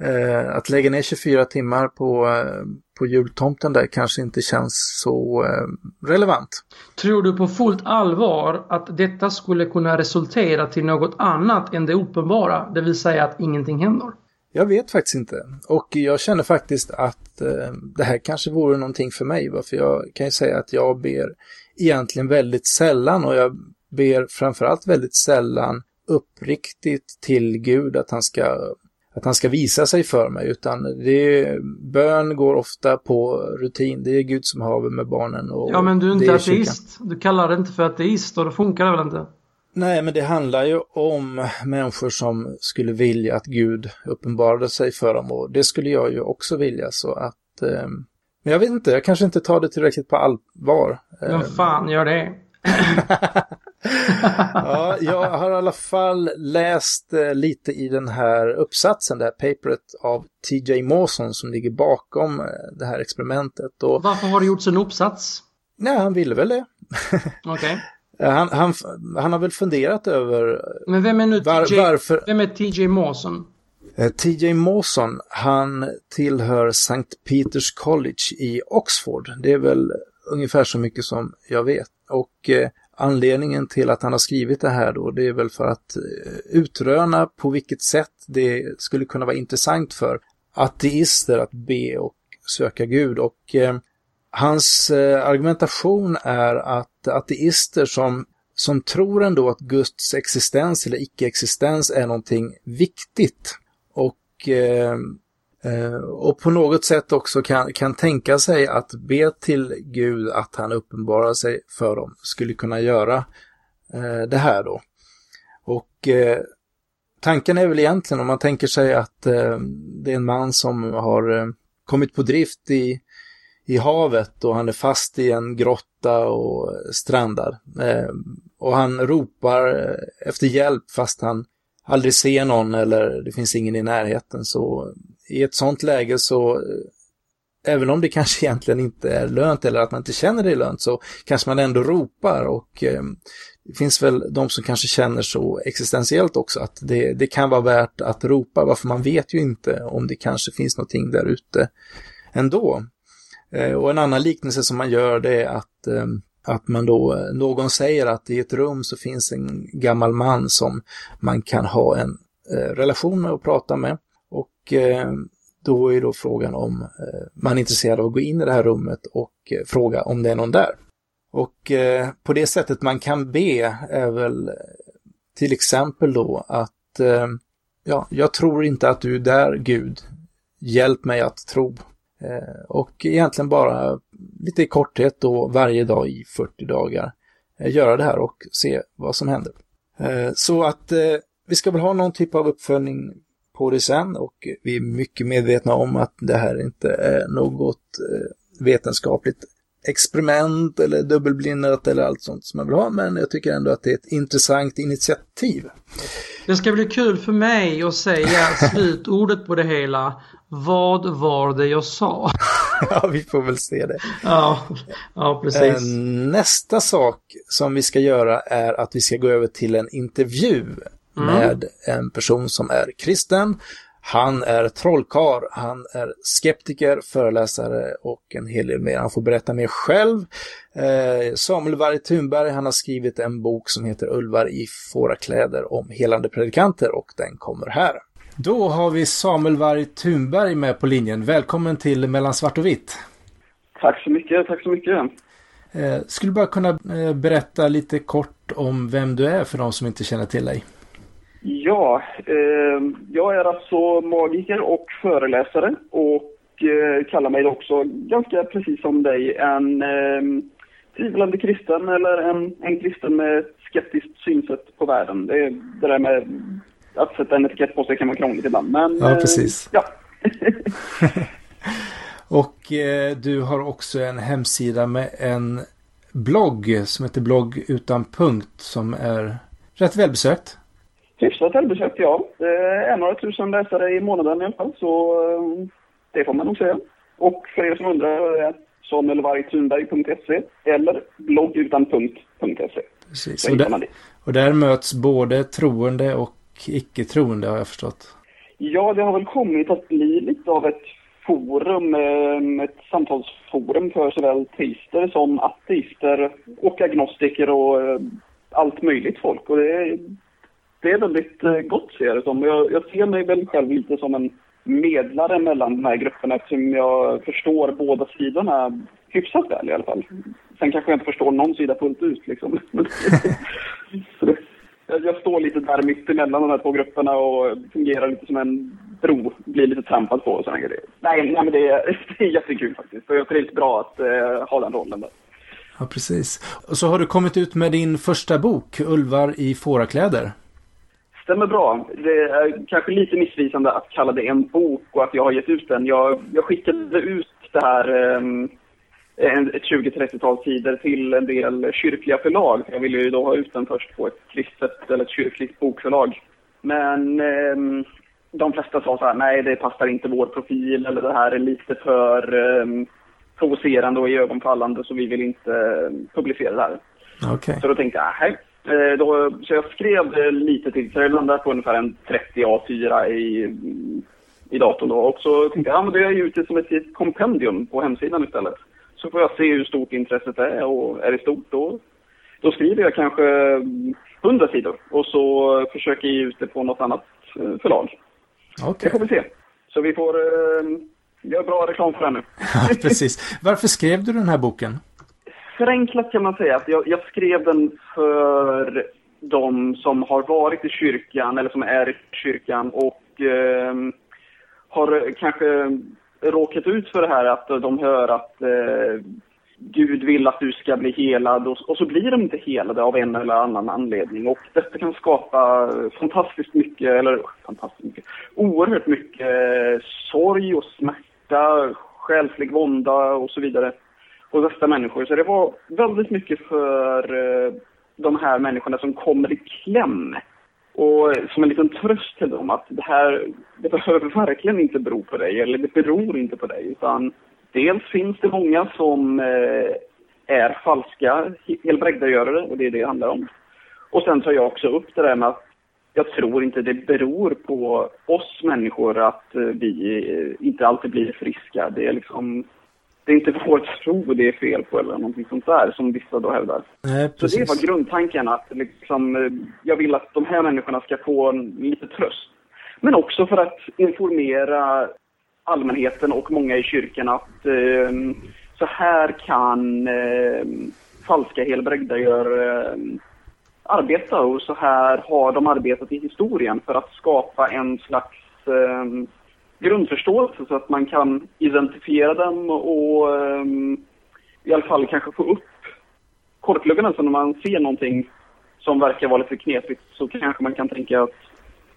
Eh, att lägga ner 24 timmar på, eh, på jultomten där kanske inte känns så eh, relevant. Tror du på fullt allvar att detta skulle kunna resultera till något annat än det uppenbara, det vill säga att ingenting händer? Jag vet faktiskt inte. Och jag känner faktiskt att eh, det här kanske vore någonting för mig. Va? För jag kan ju säga att jag ber egentligen väldigt sällan och jag ber framförallt väldigt sällan uppriktigt till Gud att han ska att han ska visa sig för mig, utan det bön går ofta på rutin. Det är Gud som haver med barnen. Och ja, men du är inte är ateist. Du kallar det inte för ateist och då funkar det väl inte? Nej, men det handlar ju om människor som skulle vilja att Gud uppenbarade sig för dem och det skulle jag ju också vilja så att eh, men jag vet inte, jag kanske inte tar det tillräckligt på allvar. Vem fan gör det? ja, jag har i alla fall läst eh, lite i den här uppsatsen, det här paperet av TJ Mawson som ligger bakom eh, det här experimentet. Och... Varför har det gjorts en uppsats? Nej, han ville väl det. Okej. Okay. Han, han, han har väl funderat över... Men vem är nu var, TJ, varför... vem är TJ Mawson? Eh, TJ Mawson, han tillhör St. Peters College i Oxford. Det är väl ungefär så mycket som jag vet. Och eh, anledningen till att han har skrivit det här då, det är väl för att eh, utröna på vilket sätt det skulle kunna vara intressant för ateister att be och söka Gud. Och eh, hans eh, argumentation är att ateister som, som tror ändå att Guds existens eller icke-existens är någonting viktigt och, eh, eh, och på något sätt också kan, kan tänka sig att be till Gud att han uppenbarar sig för dem, skulle kunna göra eh, det här då. Och eh, tanken är väl egentligen om man tänker sig att eh, det är en man som har eh, kommit på drift i i havet och han är fast i en grotta och strandar. Eh, och han ropar eh, efter hjälp fast han aldrig ser någon eller det finns ingen i närheten. Så i ett sånt läge så, eh, även om det kanske egentligen inte är lönt eller att man inte känner det är lönt, så kanske man ändå ropar och eh, det finns väl de som kanske känner så existentiellt också att det, det kan vara värt att ropa, varför man vet ju inte om det kanske finns någonting där ute ändå. Eh, och en annan liknelse som man gör det är att, eh, att man då, eh, någon säger att i ett rum så finns en gammal man som man kan ha en relation med och prata med. Och då är då frågan om man är intresserad av att gå in i det här rummet och fråga om det är någon där. Och på det sättet man kan be är väl till exempel då att ja, jag tror inte att du är där Gud. Hjälp mig att tro. Eh, och egentligen bara lite i korthet då varje dag i 40 dagar eh, göra det här och se vad som händer. Eh, så att vi ska väl ha någon typ av uppföljning på det sen och vi är mycket medvetna om att det här inte är något vetenskapligt experiment eller dubbelblindat eller allt sånt som man vill ha, men jag tycker ändå att det är ett intressant initiativ. Det ska bli kul för mig att säga slutordet på det hela. Vad var det jag sa? ja, vi får väl se det. Ja, ja precis. Eh, nästa sak som vi ska göra är att vi ska gå över till en intervju mm. med en person som är kristen han är trollkar, han är skeptiker, föreläsare och en hel del mer. Han får berätta mer själv. Eh, Samuel Varg Thunberg, han har skrivit en bok som heter Ulvar i fårakläder om helande predikanter och den kommer här. Då har vi Samuel Varg Thunberg med på linjen. Välkommen till Mellan svart och vitt. Tack så mycket, tack så mycket. Eh, skulle du bara kunna eh, berätta lite kort om vem du är för de som inte känner till dig? Ja, eh, jag är alltså magiker och föreläsare och eh, kallar mig också ganska precis som dig en eh, tvivlande kristen eller en, en kristen med skeptiskt synsätt på världen. Det, det där med att sätta en etikett på sig kan vara krångligt ibland. Men, ja, precis. ja. och eh, du har också en hemsida med en blogg som heter Blogg utan punkt som är rätt välbesökt. Hyfsat välbesökt, ja. Det är några tusen läsare i månaden i alla fall, så eh, det får man nog säga. Och för er som undrar, samuelvargthunberg.se eller bloggutanpunkt.se. Precis, och där, och där möts både troende och icke-troende har jag förstått. Ja, det har väl kommit att bli lite av ett forum, eh, ett samtalsforum för såväl teister som ateister och agnostiker och eh, allt möjligt folk. Och det det är väldigt eh, gott ser jag det som. Jag, jag ser mig väl själv lite som en medlare mellan de här grupperna eftersom jag förstår båda sidorna hyfsat väl i alla fall. Sen kanske jag inte förstår någon sida fullt ut liksom. jag står lite där mitt emellan de här två grupperna och fungerar lite som en bro, blir lite trampad på och sådana grejer. Nej, nej men det är, det är jättekul faktiskt. Och jag trivs bra att eh, ha den rollen där. Ja, precis. Och så har du kommit ut med din första bok, Ulvar i fårakläder. Stämmer bra. Det är kanske lite missvisande att kalla det en bok och att jag har gett ut den. Jag, jag skickade ut det här um, ett 20-30-tal sidor till en del kyrkliga förlag. Jag ville ju då ha ut den först på ett kristet eller ett kyrkligt bokförlag. Men eh, de flesta sa så här, nej det passar inte vår profil eller det här är lite för eh, provocerande och iögonfallande så vi vill inte publicera det här. Okay. Så då tänkte jag, nej. Eh, då, så jag skrev lite till, så jag landade på ungefär en 30 A4 i, i datorn då. Och så tänkte jag, ja men då gör jag ut det som ett kompendium på hemsidan istället. Så får jag se hur stort intresset är och är det stort då, då skriver jag kanske 100 sidor och så försöker jag ge ut det på något annat eh, förlag. Okay. Det får vi se. Så vi får eh, göra bra reklam för den nu. ja, precis. Varför skrev du den här boken? Förenklat kan man säga att jag, jag skrev den för de som har varit i kyrkan eller som är i kyrkan och eh, har kanske råkat ut för det här att de hör att eh, Gud vill att du ska bli helad och, och, så blir de inte helade av en eller annan anledning. Och detta kan skapa fantastiskt mycket, eller fantastiskt mycket, oerhört mycket sorg och smärta, själslig vånda och så vidare hos dessa människor. Så det var väldigt mycket för eh, de här människorna som kommer i kläm. Och som en liten tröst till dem att det här, det behöver verkligen inte bero på dig, eller det beror inte på dig, utan dels finns det många som eh, är falska helbrägdagörare och det är det det handlar om. Och sen tar jag också upp det där med att jag tror inte det beror på oss människor att eh, vi inte alltid blir friska. Det är liksom det är inte vår tro det är fel på eller någonting sånt där som vissa då hävdar. Nej, så det var grundtanken att liksom, eh, jag vill att de här människorna ska få en, lite tröst. Men också för att informera allmänheten och många i kyrkan att eh, så här kan eh, falska helbrägdagörare eh, arbeta och så här har de arbetat i historien för att skapa en slags eh, grundförståelse så att man kan identifiera dem och eh, i alla fall kanske få upp korkluggarna. så när man ser någonting som verkar vara lite knepigt så kanske man kan tänka att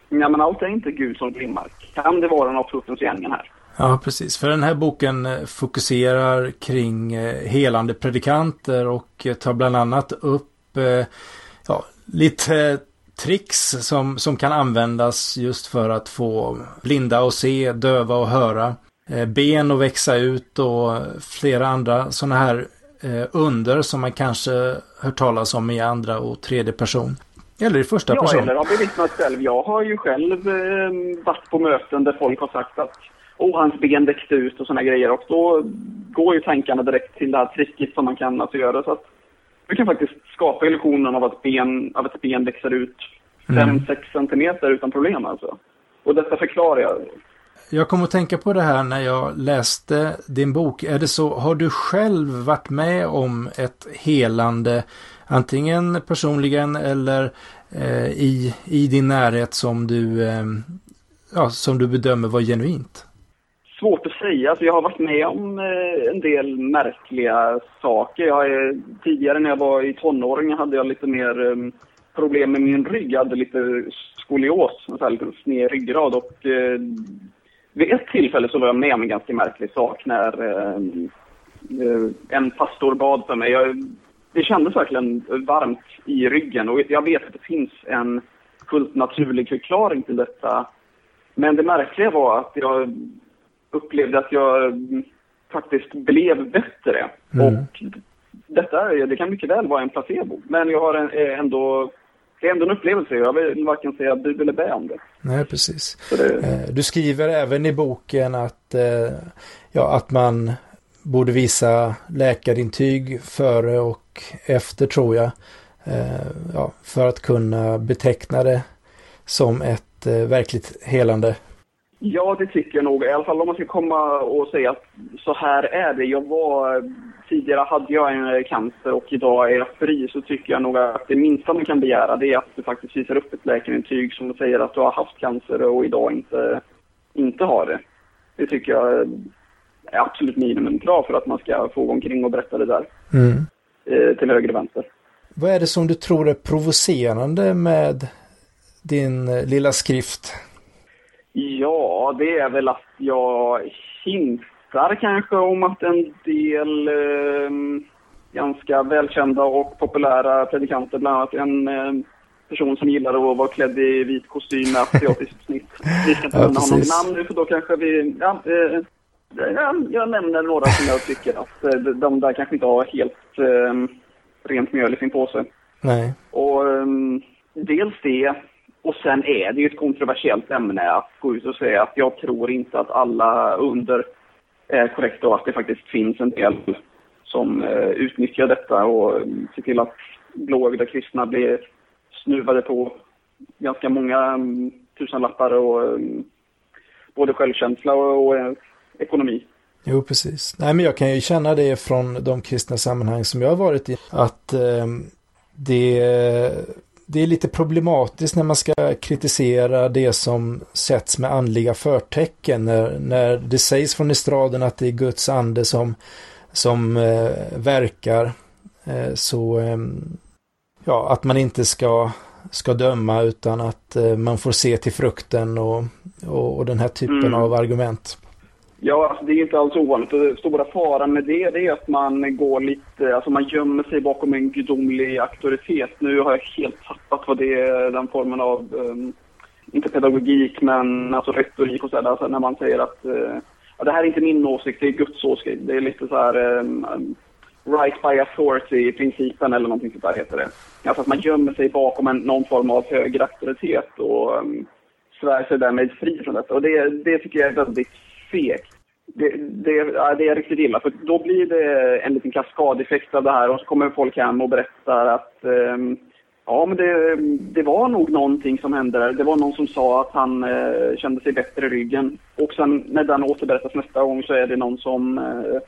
ja, men allt är inte Gud som glimmar. Kan det vara något fruktens gärningen här? Ja, precis. För den här boken eh, fokuserar kring eh, helande predikanter och eh, tar bland annat upp ja, lite tricks som, som kan användas just för att få blinda att se, döva att höra, ben att växa ut och flera andra sådana här under som man kanske hört talas om i andra och tredje person. Eller i första ja, person. Ja, eller har bevittnat själv. Jag har ju själv eh, varit på möten där folk har sagt att och hans ben växte ut och sådana grejer. Och då går ju tankarna direkt till det här tricket som man kan alltså göra. Så att du kan faktiskt skapa illusionen av att, ben, av att ett ben växer ut 5-6 mm. centimeter utan problem alltså. Och detta förklarar jag. Jag kom att tänka på det här när jag läste din bok. Är det så, har du själv varit med om ett helande, antingen personligen eller eh, i, i din närhet som du, eh, ja, som du bedömer var genuint? Svårt säga. Alltså jag har varit med om eh, en del märkliga saker. Jag, eh, tidigare när jag var i tonåring hade jag lite mer eh, problem med min rygg. Jag hade lite skolios, en lite sned ryggrad. Och, eh, vid ett tillfälle så var jag med om en ganska märklig sak när eh, eh, en pastor bad för mig. Jag, det kändes verkligen varmt i ryggen och jag vet att det finns en fullt naturlig förklaring till detta. Men det märkliga var att jag upplevde att jag faktiskt blev bättre. Mm. Och detta det kan mycket väl vara en placebo. Men jag har en, eh, ändå det är ändå en upplevelse. Jag vill varken säga bu eller bä om det. Nej, precis. Det... Eh, du skriver även i boken att, eh, ja, att man borde visa läkarintyg före och efter tror jag. Ja, för att kunna beteckna det som ett verkligt helande Ja, det tycker jag nog. I alla fall om man ska komma och säga att så här är det. Jag var, tidigare hade jag en cancer och idag är jag fri. Så tycker jag nog att det minsta man kan begära det är att du faktiskt visar upp ett läkarintyg som säger att du har haft cancer och idag inte, inte har det. Det tycker jag är absolut minimumkrav för att man ska få gå omkring och berätta det där. Mm. Eh, till höger och vänster. Vad är det som du tror är provocerande med din lilla skrift? Ja, det är väl att jag hintar kanske om att en del eh, ganska välkända och populära predikanter, bland annat en eh, person som gillar att vara klädd i vit kostym med asiatiskt snitt. Vi ska inte Ja, nämna honom namn nu för då kanske vi... Ja, eh, jag, jag nämner några som jag tycker att eh, de- de där kanske inte har helt eh, rent mjöl i sin påse. Nej. Och um, dels det, och sen är det ju ett kontroversiellt ämne att gå ut och säga att jag tror inte att alla under är korrekta och att det faktiskt finns en del som eh, utnyttjar detta och mm, ser till att blåögda kristna blir snuvade på ganska många mm, tusenlappar och mm, både självkänsla och, och eh, ekonomi. Jo, precis. Nej, men jag kan ju känna det från de kristna sammanhang som jag har varit i. Att eh, det, det är lite problematiskt när man ska kritisera det som sätts med andliga förtecken. När, när det sägs från estraden att det är Guds ande som, som eh, verkar. Eh, så eh, ja, att man inte ska, ska döma utan att eh, man får se till frukten och, och, och den här typen Mm. av argument. Ja, alltså, det är inte alls ovanligt. Den stora faran med det, det är att man går lite, alltså man gömmer sig bakom en gudomlig auktoritet. Nu har jag helt tappat vad det är, den formen av, um, inte pedagogik, men alltså retorik och sådär. Alltså när man säger att uh, ja, det här är inte min åsikt, det är Guds åsikt. Det är lite så här um, um, right by authority-principen eller någonting sånt där heter det. Alltså att man gömmer sig bakom en, någon form av högre auktoritet och um, svär sig därmed fri från detta. Och det, det tycker jag är väldigt fegt. Det, det, ja, det är riktigt illa, för då blir det en liten kaskadeffekt av det här och så kommer folk hem och berättar att ehm, ja, men det, det var nog någonting som hände där. Det var någon som sa att han eh, kände sig bättre i ryggen. Och sen när den återberättas nästa gång så är det någon som eh,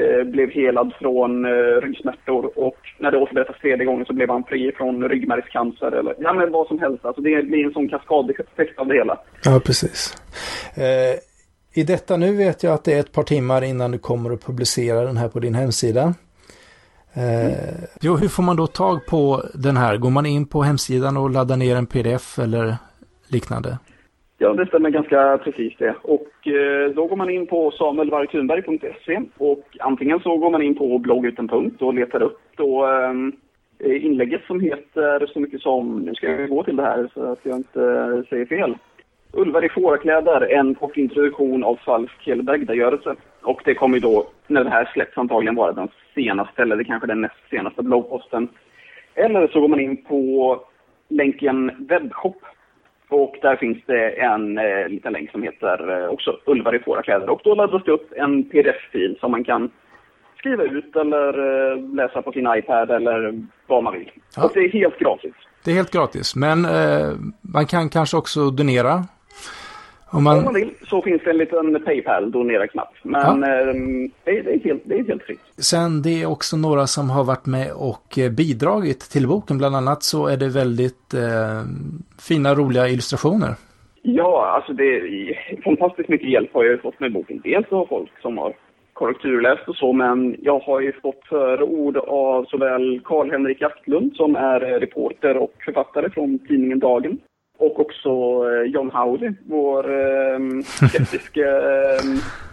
eh blev helad från eh, ryggsmärtor och när det återberättas tredje gången så blev han fri från ryggmärgscancer eller ja men vad som helst. Alltså det blir en sån kaskadeffekt av det hela. Ja, precis. Eh, i detta nu vet jag att det är ett par timmar innan du kommer att publicera den här på din hemsida. Eh, jo, hur får man då tag på den här? Går man in på hemsidan och laddar ner en pdf eller liknande? Ja, det stämmer ganska precis det. Och eh, då går man in på samuelvargthunberg.se och antingen så går man in på bloggutan punkt och letar upp då eh, inlägget som heter så mycket som, nu ska jag gå till det här så att jag inte säger fel. Ulvar i fårakläder, en kort introduktion av falsk helbrägdagörelse. Och det kommer ju då, när det här släpps antagligen vara den senaste, eller det kanske den näst senaste bloggposten. Eller så går man in på länken webbshop och där finns det en eh, liten länk som heter eh, också Ulvar i fårakläder. Och då laddas det upp en pdf-fil som man kan skriva ut eller eh, läsa på sin iPad eller vad man vill. Ja. Och det är helt gratis. Det är helt gratis, men eh, man kan kanske också donera. Om Om man, man vill så finns det en liten Paypal-donera-knapp. Men eh, det, är- det, är helt, det är helt fritt. sen det är också några som har varit med och eh, bidragit till boken. Bland annat så är det väldigt eh, fina, roliga illustrationer. Ja, alltså det är fantastiskt mycket hjälp har jag fått med boken. Dels av folk som har korrekturläst och så, men jag har ju fått förord av såväl Karl-Henrik Asklund som är reporter och författare från tidningen Dagen. Och också eh, John Howley, vår eh, skeptiska eh,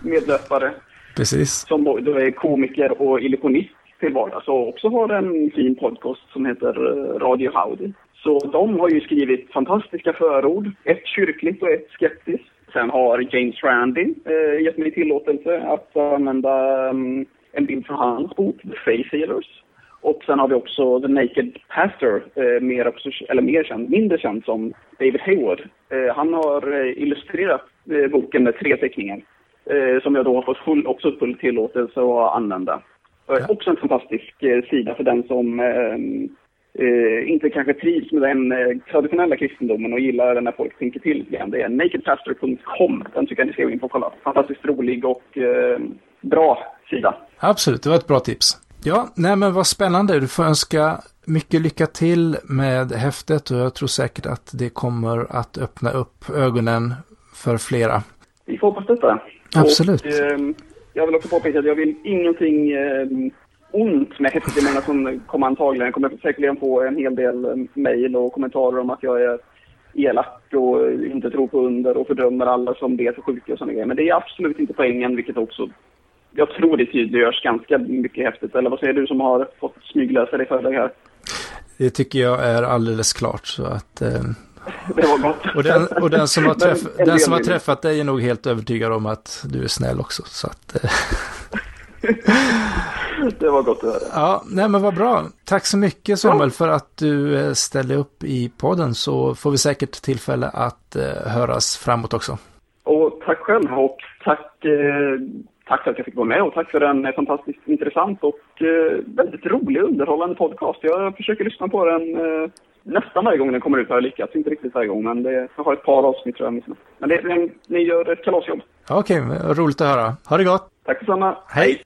medlöpare Precis. som då är komiker och illusionist till vardags och också har en fin podcast som heter eh, Radio Howdy. Så de har ju skrivit fantastiska förord, ett kyrkligt och ett skeptiskt. Sen har James Randi eh, gett mig tillåtelse att använda mm, en bild från hans bok The Faith Healers. Och sen har vi också The Naked Pastor, eh, mer, också, eller mer känd, mindre känd som David Hayward. Eh, han har eh, illustrerat eh, boken med tre teckningar eh, som jag då har fått full, också full tillåtelse att använda. Ja. Också en fantastisk eh, sida för den som inte kanske trivs med den traditionella kristendomen och gillar när folk tänker till grann. Det är nakedpastor.com. Den tycker jag ni ska gå in på och kolla. Fantastiskt rolig och bra sida. Absolut, det var ett bra tips. Ja, nej men vad spännande. Du får önska mycket lycka till med häftet och jag tror säkert att det kommer att öppna upp ögonen för flera. Vi får hoppas detta. Absolut. Och, eh, jag vill också påpeka att jag vill ingenting eh, ont med. Det är många som kommer antagligen, jag kommer säkerligen få en hel del eh, mejl och kommentarer om att jag är elak och inte tror på under och fördömer alla som ber för sjuka och sådana grejer. Men det är absolut inte poängen, vilket också jag tror det tydliggörs ganska mycket häftigt. Eller vad säger du som har fått smygläsa det för dig här? Det tycker jag är alldeles klart. Så att, eh, det var gott. Och den, och den som, har, träff, den som har träffat dig är nog helt övertygad om att du är snäll också. Så att, eh. det var gott att höra. Ja, nej men vad bra. Tack så mycket Samuel ja. för att du eh, ställde upp i podden så får vi säkert tillfälle att eh, höras framåt också. Och tack själv och tack, eh, tack för att jag fick vara med och tack för en fantastiskt intressant och eh, väldigt rolig underhållande podcast. Jag försöker lyssna på den eh, nästan varje gång den kommer ut har jag lyckats. Inte riktigt varje gång, men det, jag har ett par avsnitt tror jag missat. Men det, ni gör ett kalasjobb. Okej, okay, roligt att höra. Ha det gott! Tack detsamma. Hej!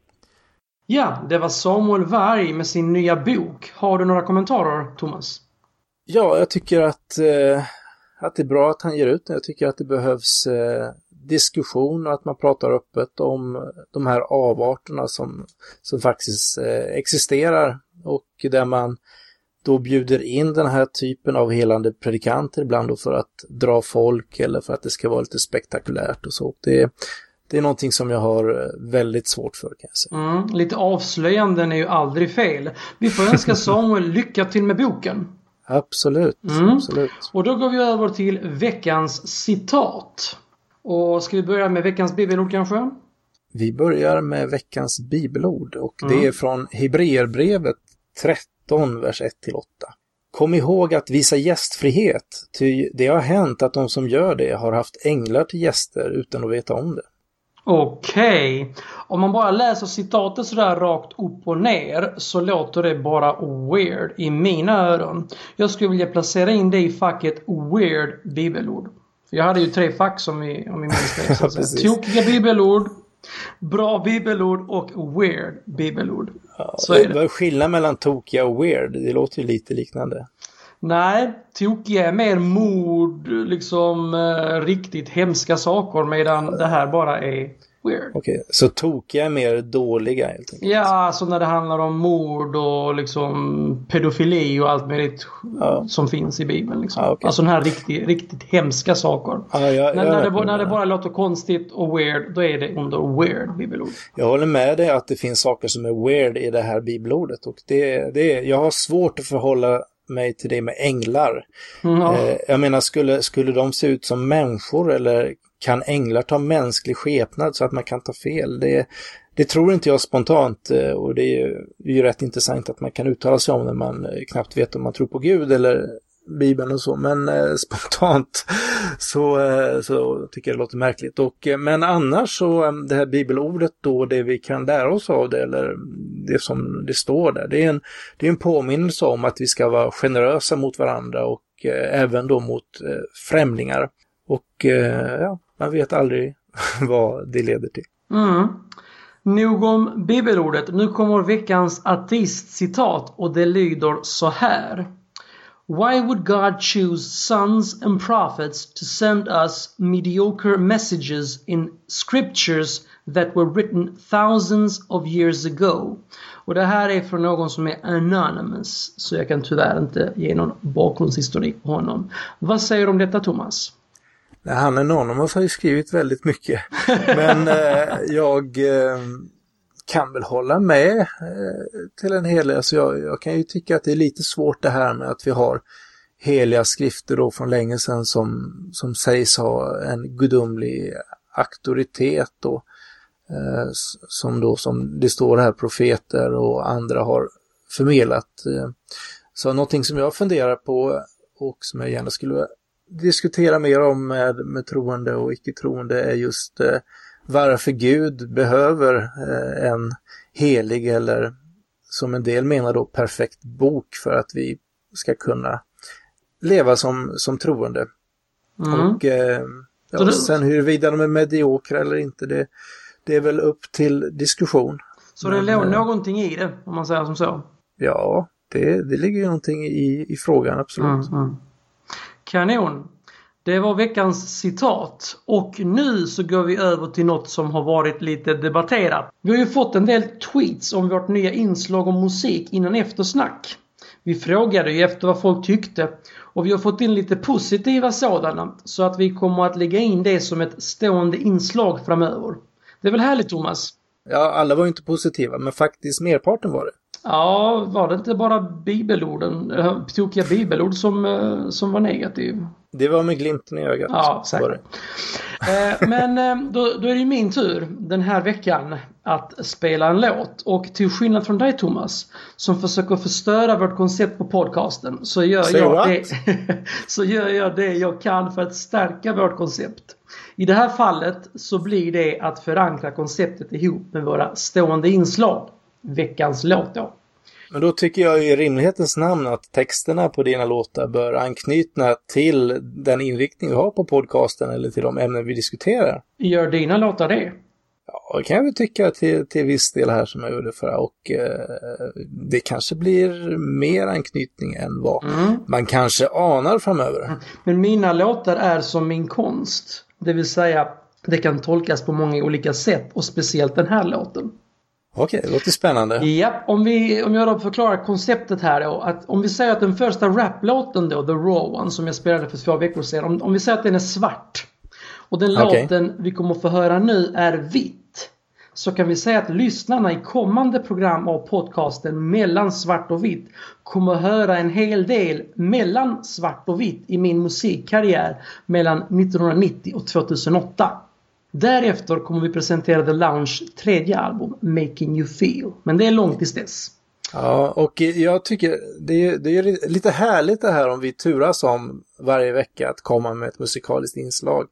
Ja, det var Samuel Varg med sin nya bok. Har du några kommentarer, Thomas? Ja, jag tycker att, eh, att det är bra att han ger ut den. Jag tycker att det behövs eh, diskussion och att man pratar öppet om de här avarterna som, som faktiskt eh, existerar och där man då bjuder in den här typen av helande predikanter ibland då för att dra folk eller för att det ska vara lite spektakulärt och så. Det, det är någonting som jag har eh, väldigt svårt för kan jag säga. Mm, lite avslöjanden är ju aldrig fel. Vi får önska Samuel lycka till med boken. Absolut, mm. absolut. Och då går vi över till veckans citat. Och ska vi börja med veckans bibelord kanske? Vi börjar med veckans bibelord och mm. det är från Hebreerbrevet 13, vers 1 8. Kom ihåg att visa gästfrihet, ty det har hänt att de som gör det har haft änglar till gäster utan att veta om det. Okej. Okay. Om man bara läser citatet sådär rakt upp och ner så låter det bara weird i mina öron. Jag skulle vilja placera in det i facket weird bibelord. För jag hade ju tre fack som vi, om vi minns det. Tokiga bibelord, bra bibelord och weird bibelord. Ja, så är det. Vad är skillnaden mellan tokiga och weird? Det låter ju lite liknande. Nej, tokiga är mer mord, liksom eh, riktigt hemska saker medan det här bara är weird. Okej, okay, så tokiga är mer dåliga helt enkelt? Ja, alltså när det handlar om mord och liksom pedofili och allt möjligt ja. som finns i Bibeln. Liksom. Ja, okay. Alltså den här riktigt, riktigt hemska saker. Ja, jag, när, när, det, när det bara låter konstigt och weird, då är det under weird bibelord. Jag håller med dig att det finns saker som är weird i det här bibelordet och det, det, jag har svårt att förhålla mig till det med änglar. Mm. Eh, jag menar, skulle, skulle de se ut som människor eller kan änglar ta mänsklig skepnad så att man kan ta fel? Det, det tror inte jag spontant eh, och det är ju, det är ju rätt intressant att man kan uttala sig om när man eh, knappt vet om man tror på Gud eller Bibeln och så, men eh, spontant så, eh, så tycker jag det låter märkligt. Och, eh, men annars så, eh, det här bibelordet då, det vi kan lära oss av det, eller det som det står där, det är en, det är en påminnelse om att vi ska vara generösa mot varandra och eh, även då mot eh, främlingar. Och ja, man vet aldrig vad det leder till. Mm. Nog om bibelordet. Nu kommer veckans ateistcitat och det lyder så här. Why would God choose sons and prophets to send us mediocre messages in scriptures that were written thousands of years ago? Och det här är från någon som är anonymous, så jag kan tyvärr inte ge någon bakgrundshistorik på honom. Vad säger du om detta Thomas? Han Anonymous har ju skrivit väldigt mycket. Men eh, jag eh, kan väl hålla med eh, till en hel del. Alltså jag, jag, kan ju tycka att det är lite svårt det här med att vi har heliga skrifter då från länge sedan som, som sägs ha en gudomlig auktoritet och eh, som då som det står här profeter och andra har förmedlat. Eh. Så någonting som jag funderar på och som jag gärna skulle diskutera mer om med, med troende och icke-troende är just eh, varför Gud behöver eh, en helig eller som en del menar då perfekt bok för att vi ska kunna leva som, som troende. Mm. Och eh, ja, sen huruvida de är mediokra eller inte, det, det är väl upp till diskussion. Så det låg någonting i det, om man säger som så? Ja, det, det ligger ju någonting i, i frågan, absolut. Mm, mm. Kanon! Det var veckans citat och nu så går vi över till något som har varit lite debatterat. Vi har ju fått en del tweets om vårt nya inslag om musik innan eftersnack. Vi frågade ju efter vad folk tyckte och vi har fått in lite positiva sådana så att vi kommer att lägga in det som ett stående inslag framöver. Det är väl härligt Thomas? Ja, alla var ju inte positiva, men faktiskt merparten var det. Ja, var det inte bara bibelorden, tokiga bibelord som, eh, som var negativ? Det var med glimten i ögat. Ja, säkert. Eh, men eh, då, då, är det ju min tur den här veckan att spela en låt. Och till skillnad från dig Thomas, som försöker förstöra vårt koncept på podcasten, så gör, jag det, så gör jag det jag kan för att stärka vårt koncept. I det här fallet så blir det att förankra konceptet ihop med våra stående inslag. Veckans låt då. Men då tycker jag i rimlighetens namn att texterna på dina låtar bör anknyta till den inriktning vi har på podcasten eller till de ämnen vi diskuterar. Gör dina låtar det? Ja, det kan jag väl tycka till, till viss del här som jag gjorde förra och eh, det kanske blir mer anknytning än vad mm. man kanske anar framöver. Men mina låtar är som min konst. Det vill säga, det kan tolkas på många olika sätt och speciellt den här låten. Okej, det låter spännande. Ja, om, vi, om jag då förklarar konceptet här då. Att om vi säger att den första raplåten då, The Raw One, som jag spelade för två veckor sedan. Om, om vi säger att den är svart. Och den okay. låten vi kommer att få höra nu är vitt. Så kan vi säga att lyssnarna i kommande program av podcasten Mellan svart och vitt kommer att höra en hel del mellan svart och vitt i min musikkarriär mellan 1990 och 2008. Därefter kommer vi presentera The Lounge tredje album, Making You Feel. Men det är långt tills dess. Ja, och jag tycker det är, det är lite härligt det här om vi turas om varje vecka att komma med ett musikaliskt inslag.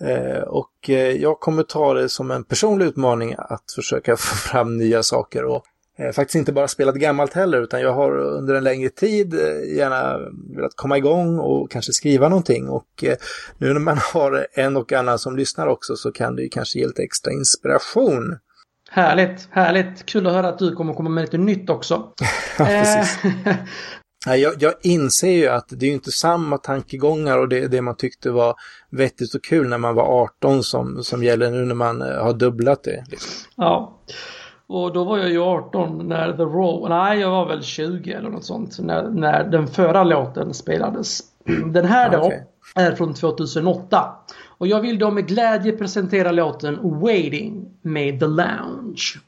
Eh, och eh, jag kommer ta det som en personlig utmaning att försöka få fram nya saker och faktiskt inte bara spelat gammalt heller utan jag har under en längre tid eh, gärna velat komma igång och kanske skriva någonting och eh, nu när man har en och annan som lyssnar också så kan det ju kanske ge lite extra inspiration. Härligt, härligt. Kul att höra att du kommer komma med lite nytt också. ja, precis. Jag, jag inser ju att det är inte samma tankegångar och det, det man tyckte var vettigt och kul när man var 18 som, som gäller nu när man har dubblat det. Liksom. Ja. Och då var jag ju 18 när The Raw, nej jag var väl 20 eller något sånt när, när den förra låten spelades. Den här då okay. är från 2008. Och jag vill då med glädje presentera låten Waiting med The Lounge.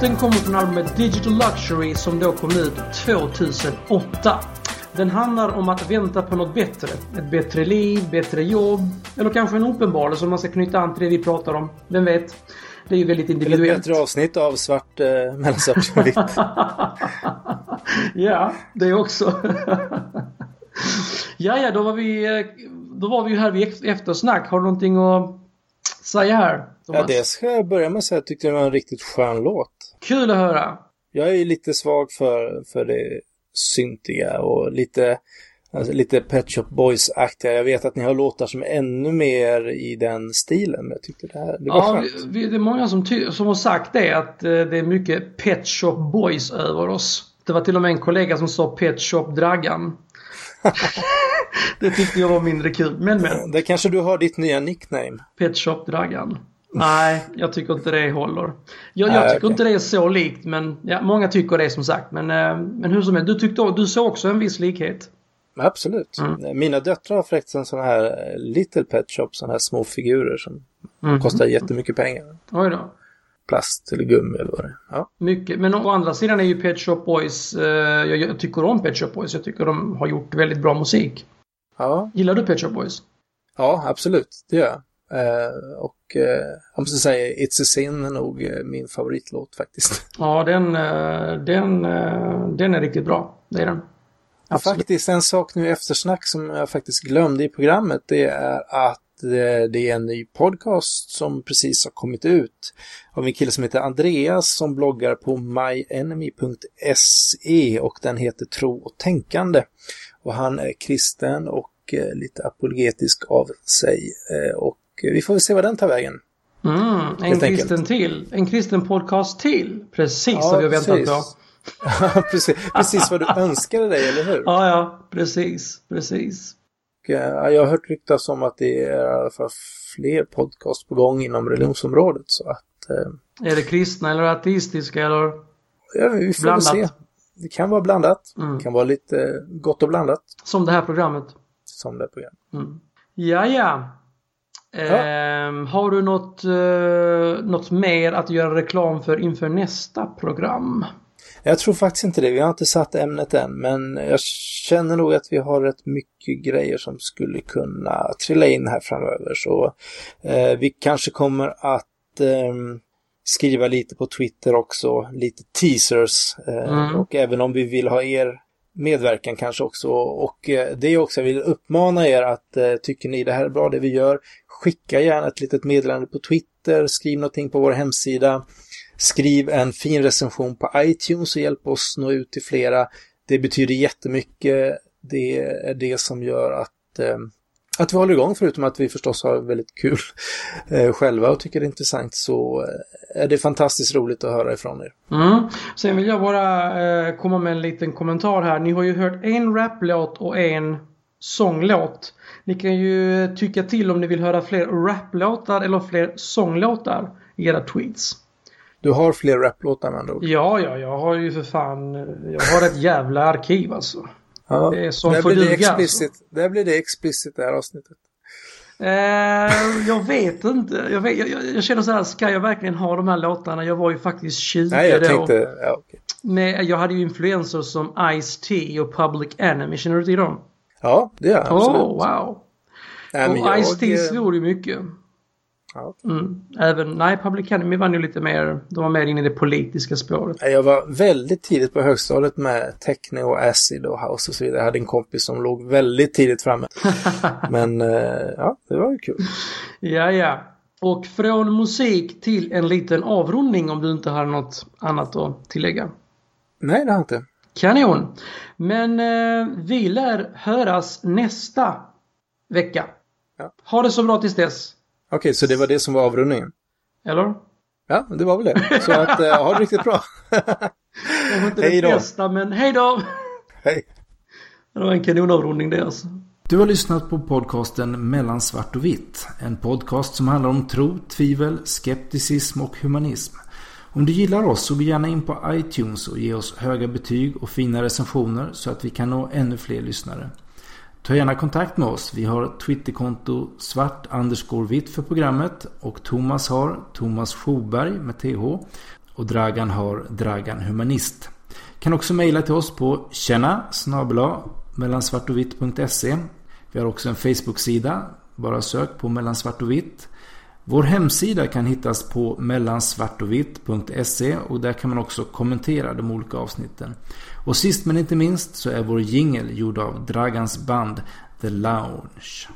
Låten kommer från albumet Digital Luxury som då kom ut 2008. Den handlar om att vänta på något bättre. Ett bättre liv, bättre jobb eller kanske en uppenbarelse om man ska knyta an till det vi pratar om. Vem vet? Det är ju väldigt individuellt. Eller ett bättre avsnitt av svart, eh, mellansvart och vitt. ja, det också. ja, ja, då var vi, eh, då var vi ju här vid eftersnack. Har du någonting att säga här? Thomas? Ja, det ska jag börja med att säga. Jag tyckte det var en riktigt skön låt. Kul att höra. Jag är ju lite svag för, för det syntiga och lite, alltså lite Pet Shop Boys-aktiga. Jag vet att ni har låtar som är ännu mer i den stilen, men jag tyckte det här det var ja, skönt. Vi, det är många som, som har sagt det, att eh, det är mycket Pet Shop Boys över oss. Det var till och med en kollega som sa Pet Shop Draggan. det tyckte jag var mindre kul, men men. Det kanske du har ditt nya nickname. Pet Shop Draggan. Nej, jag tycker inte det håller. Jag, jag tycker okay. inte det är så likt, men ja, många tycker det som sagt. Men, eh, men hur som helst, du, tyckte, du såg också en viss likhet. Absolut. Mm. Mina döttrar har förresten en sån här eh, Little Pet Shop, sådana här små figurer som mm. kostar jättemycket pengar. Oj då. Plast eller gummi eller vad det är. Ja. Mycket. Men å andra sidan är ju Pet Shop Boys, eh, jag, jag, tycker om Pet Shop Boys. Jag tycker de har gjort väldigt bra musik. Ja. Gillar du Pet Shop Boys? Ja, absolut. Det gör jag. Eh, och eh, jag måste säga It's a Sin är nog eh, min favoritlåt faktiskt. Ja, den, den, den är riktigt bra. Det är den. Absolut. Faktiskt en sak nu eftersnack som jag faktiskt glömde i programmet det är att det är en ny podcast som precis har kommit ut av en kille som heter Andreas som bloggar på myenemy.se och den heter Tro och tänkande. Och han är kristen och lite apologetisk av sig och vi får väl se vad den tar vägen. Mm, en kristen till. En kristen podcast till. Precis ja, vad vi har väntat på. Ja, precis, precis vad du önskade dig, eller hur? Ja, ja, precis, precis. Och, jag har hört ryktas om att det är i alla fall fler podcast på gång inom religionsområdet. Så att, eh... Är det kristna eller ateistiska eller ja, vi får blandat? Se. Det kan vara blandat. Mm. Det kan vara lite gott och blandat. Som det här programmet. Som det här programmet. Mm. Ja, ja. Ja. Eh, har du något, eh, något mer att göra reklam för inför nästa program? Jag tror faktiskt inte det. Vi har inte satt ämnet än, men jag känner nog att vi har rätt mycket grejer som skulle kunna trilla in här framöver. Så eh, vi kanske kommer att eh, skriva lite på Twitter också, lite teasers. Eh, mm. Och även om vi vill ha er medverkan kanske också. Och eh, det är också, jag vill uppmana er att eh, tycker ni det här är bra det vi gör, skicka gärna ett litet meddelande på Twitter, skriv någonting på vår hemsida, skriv en fin recension på iTunes och hjälp oss nå ut till flera. Det betyder jättemycket. Det är det som gör att, eh, att vi håller igång, förutom att vi förstås har väldigt kul eh, själva och tycker det är intressant, så eh, är det fantastiskt roligt att höra ifrån er. Mm. Sen vill jag bara eh, komma med en liten kommentar här. Ni har ju hört en raplåt och en sånglåt. Ni kan ju tycka till om ni vill höra fler raplåtar eller fler sånglåtar i era tweets. Du har fler raplåtar med andra ord? Ja, ja, jag har ju för fan... Jag har ett jävla arkiv alltså. Ja, det är som där blir det alltså. explicit. Alltså. Där blir det explicit det här avsnittet. Eh, jag vet inte. Jag, vet, jag, jag, känner så här, ska jag verkligen ha de här låtarna? Jag var ju faktiskt 20 Nej, jag då. Tänkte, ja, okay. Med, jag hade ju influenser som Ice-T och Public Enemy. Känner du till dem? Ja, det gör jag. Absolut. Oh, wow. Nej, och Ice-T svor ju mycket. Ja. Mm. Även, nej, Public Enemy var nu lite mer, de var mer inne i det politiska spåret. Jag var väldigt tidigt på högstadiet med techno och acid och house och så vidare. Jag hade en kompis som låg väldigt tidigt framme. Men eh, ja, det var ju kul. Ja, ja. Och från musik till en liten avrundning om du inte har något annat att tillägga. Nej, det har jag inte. Kanon! Men eh, vi lär höras nästa vecka. Ja. Ha det så bra tills dess. Okej, okay, så det var det som var avrundningen? Eller? Ja, det var väl det. Så att, eh, ha det riktigt bra. det var inte hej det bästa, men hej då! Hej! Det var en kanonavrundning det alltså. Du har lyssnat på podcasten Mellan svart och vitt. En podcast som handlar om tro, tvivel, skepticism och humanism. Om du gillar oss så gå gärna in på iTunes och ge oss höga betyg och fina recensioner så att vi kan nå ännu fler lyssnare. Ta gärna kontakt med oss. Vi har Twitterkonto svart vitt för programmet och Thomas har Thomas Schoberg med TH. och Dragan har Dragan Humanist. Kan också mejla till oss på tjena mellansvartovitt.se Vi har också en Facebook-sida. Bara sök på mellansvart och vitt. Vår hemsida kan hittas på mellansvartovitt.se och där kan man också kommentera de olika avsnitten. Och sist men inte minst så är vår jingel gjord av Dragans band The Lounge.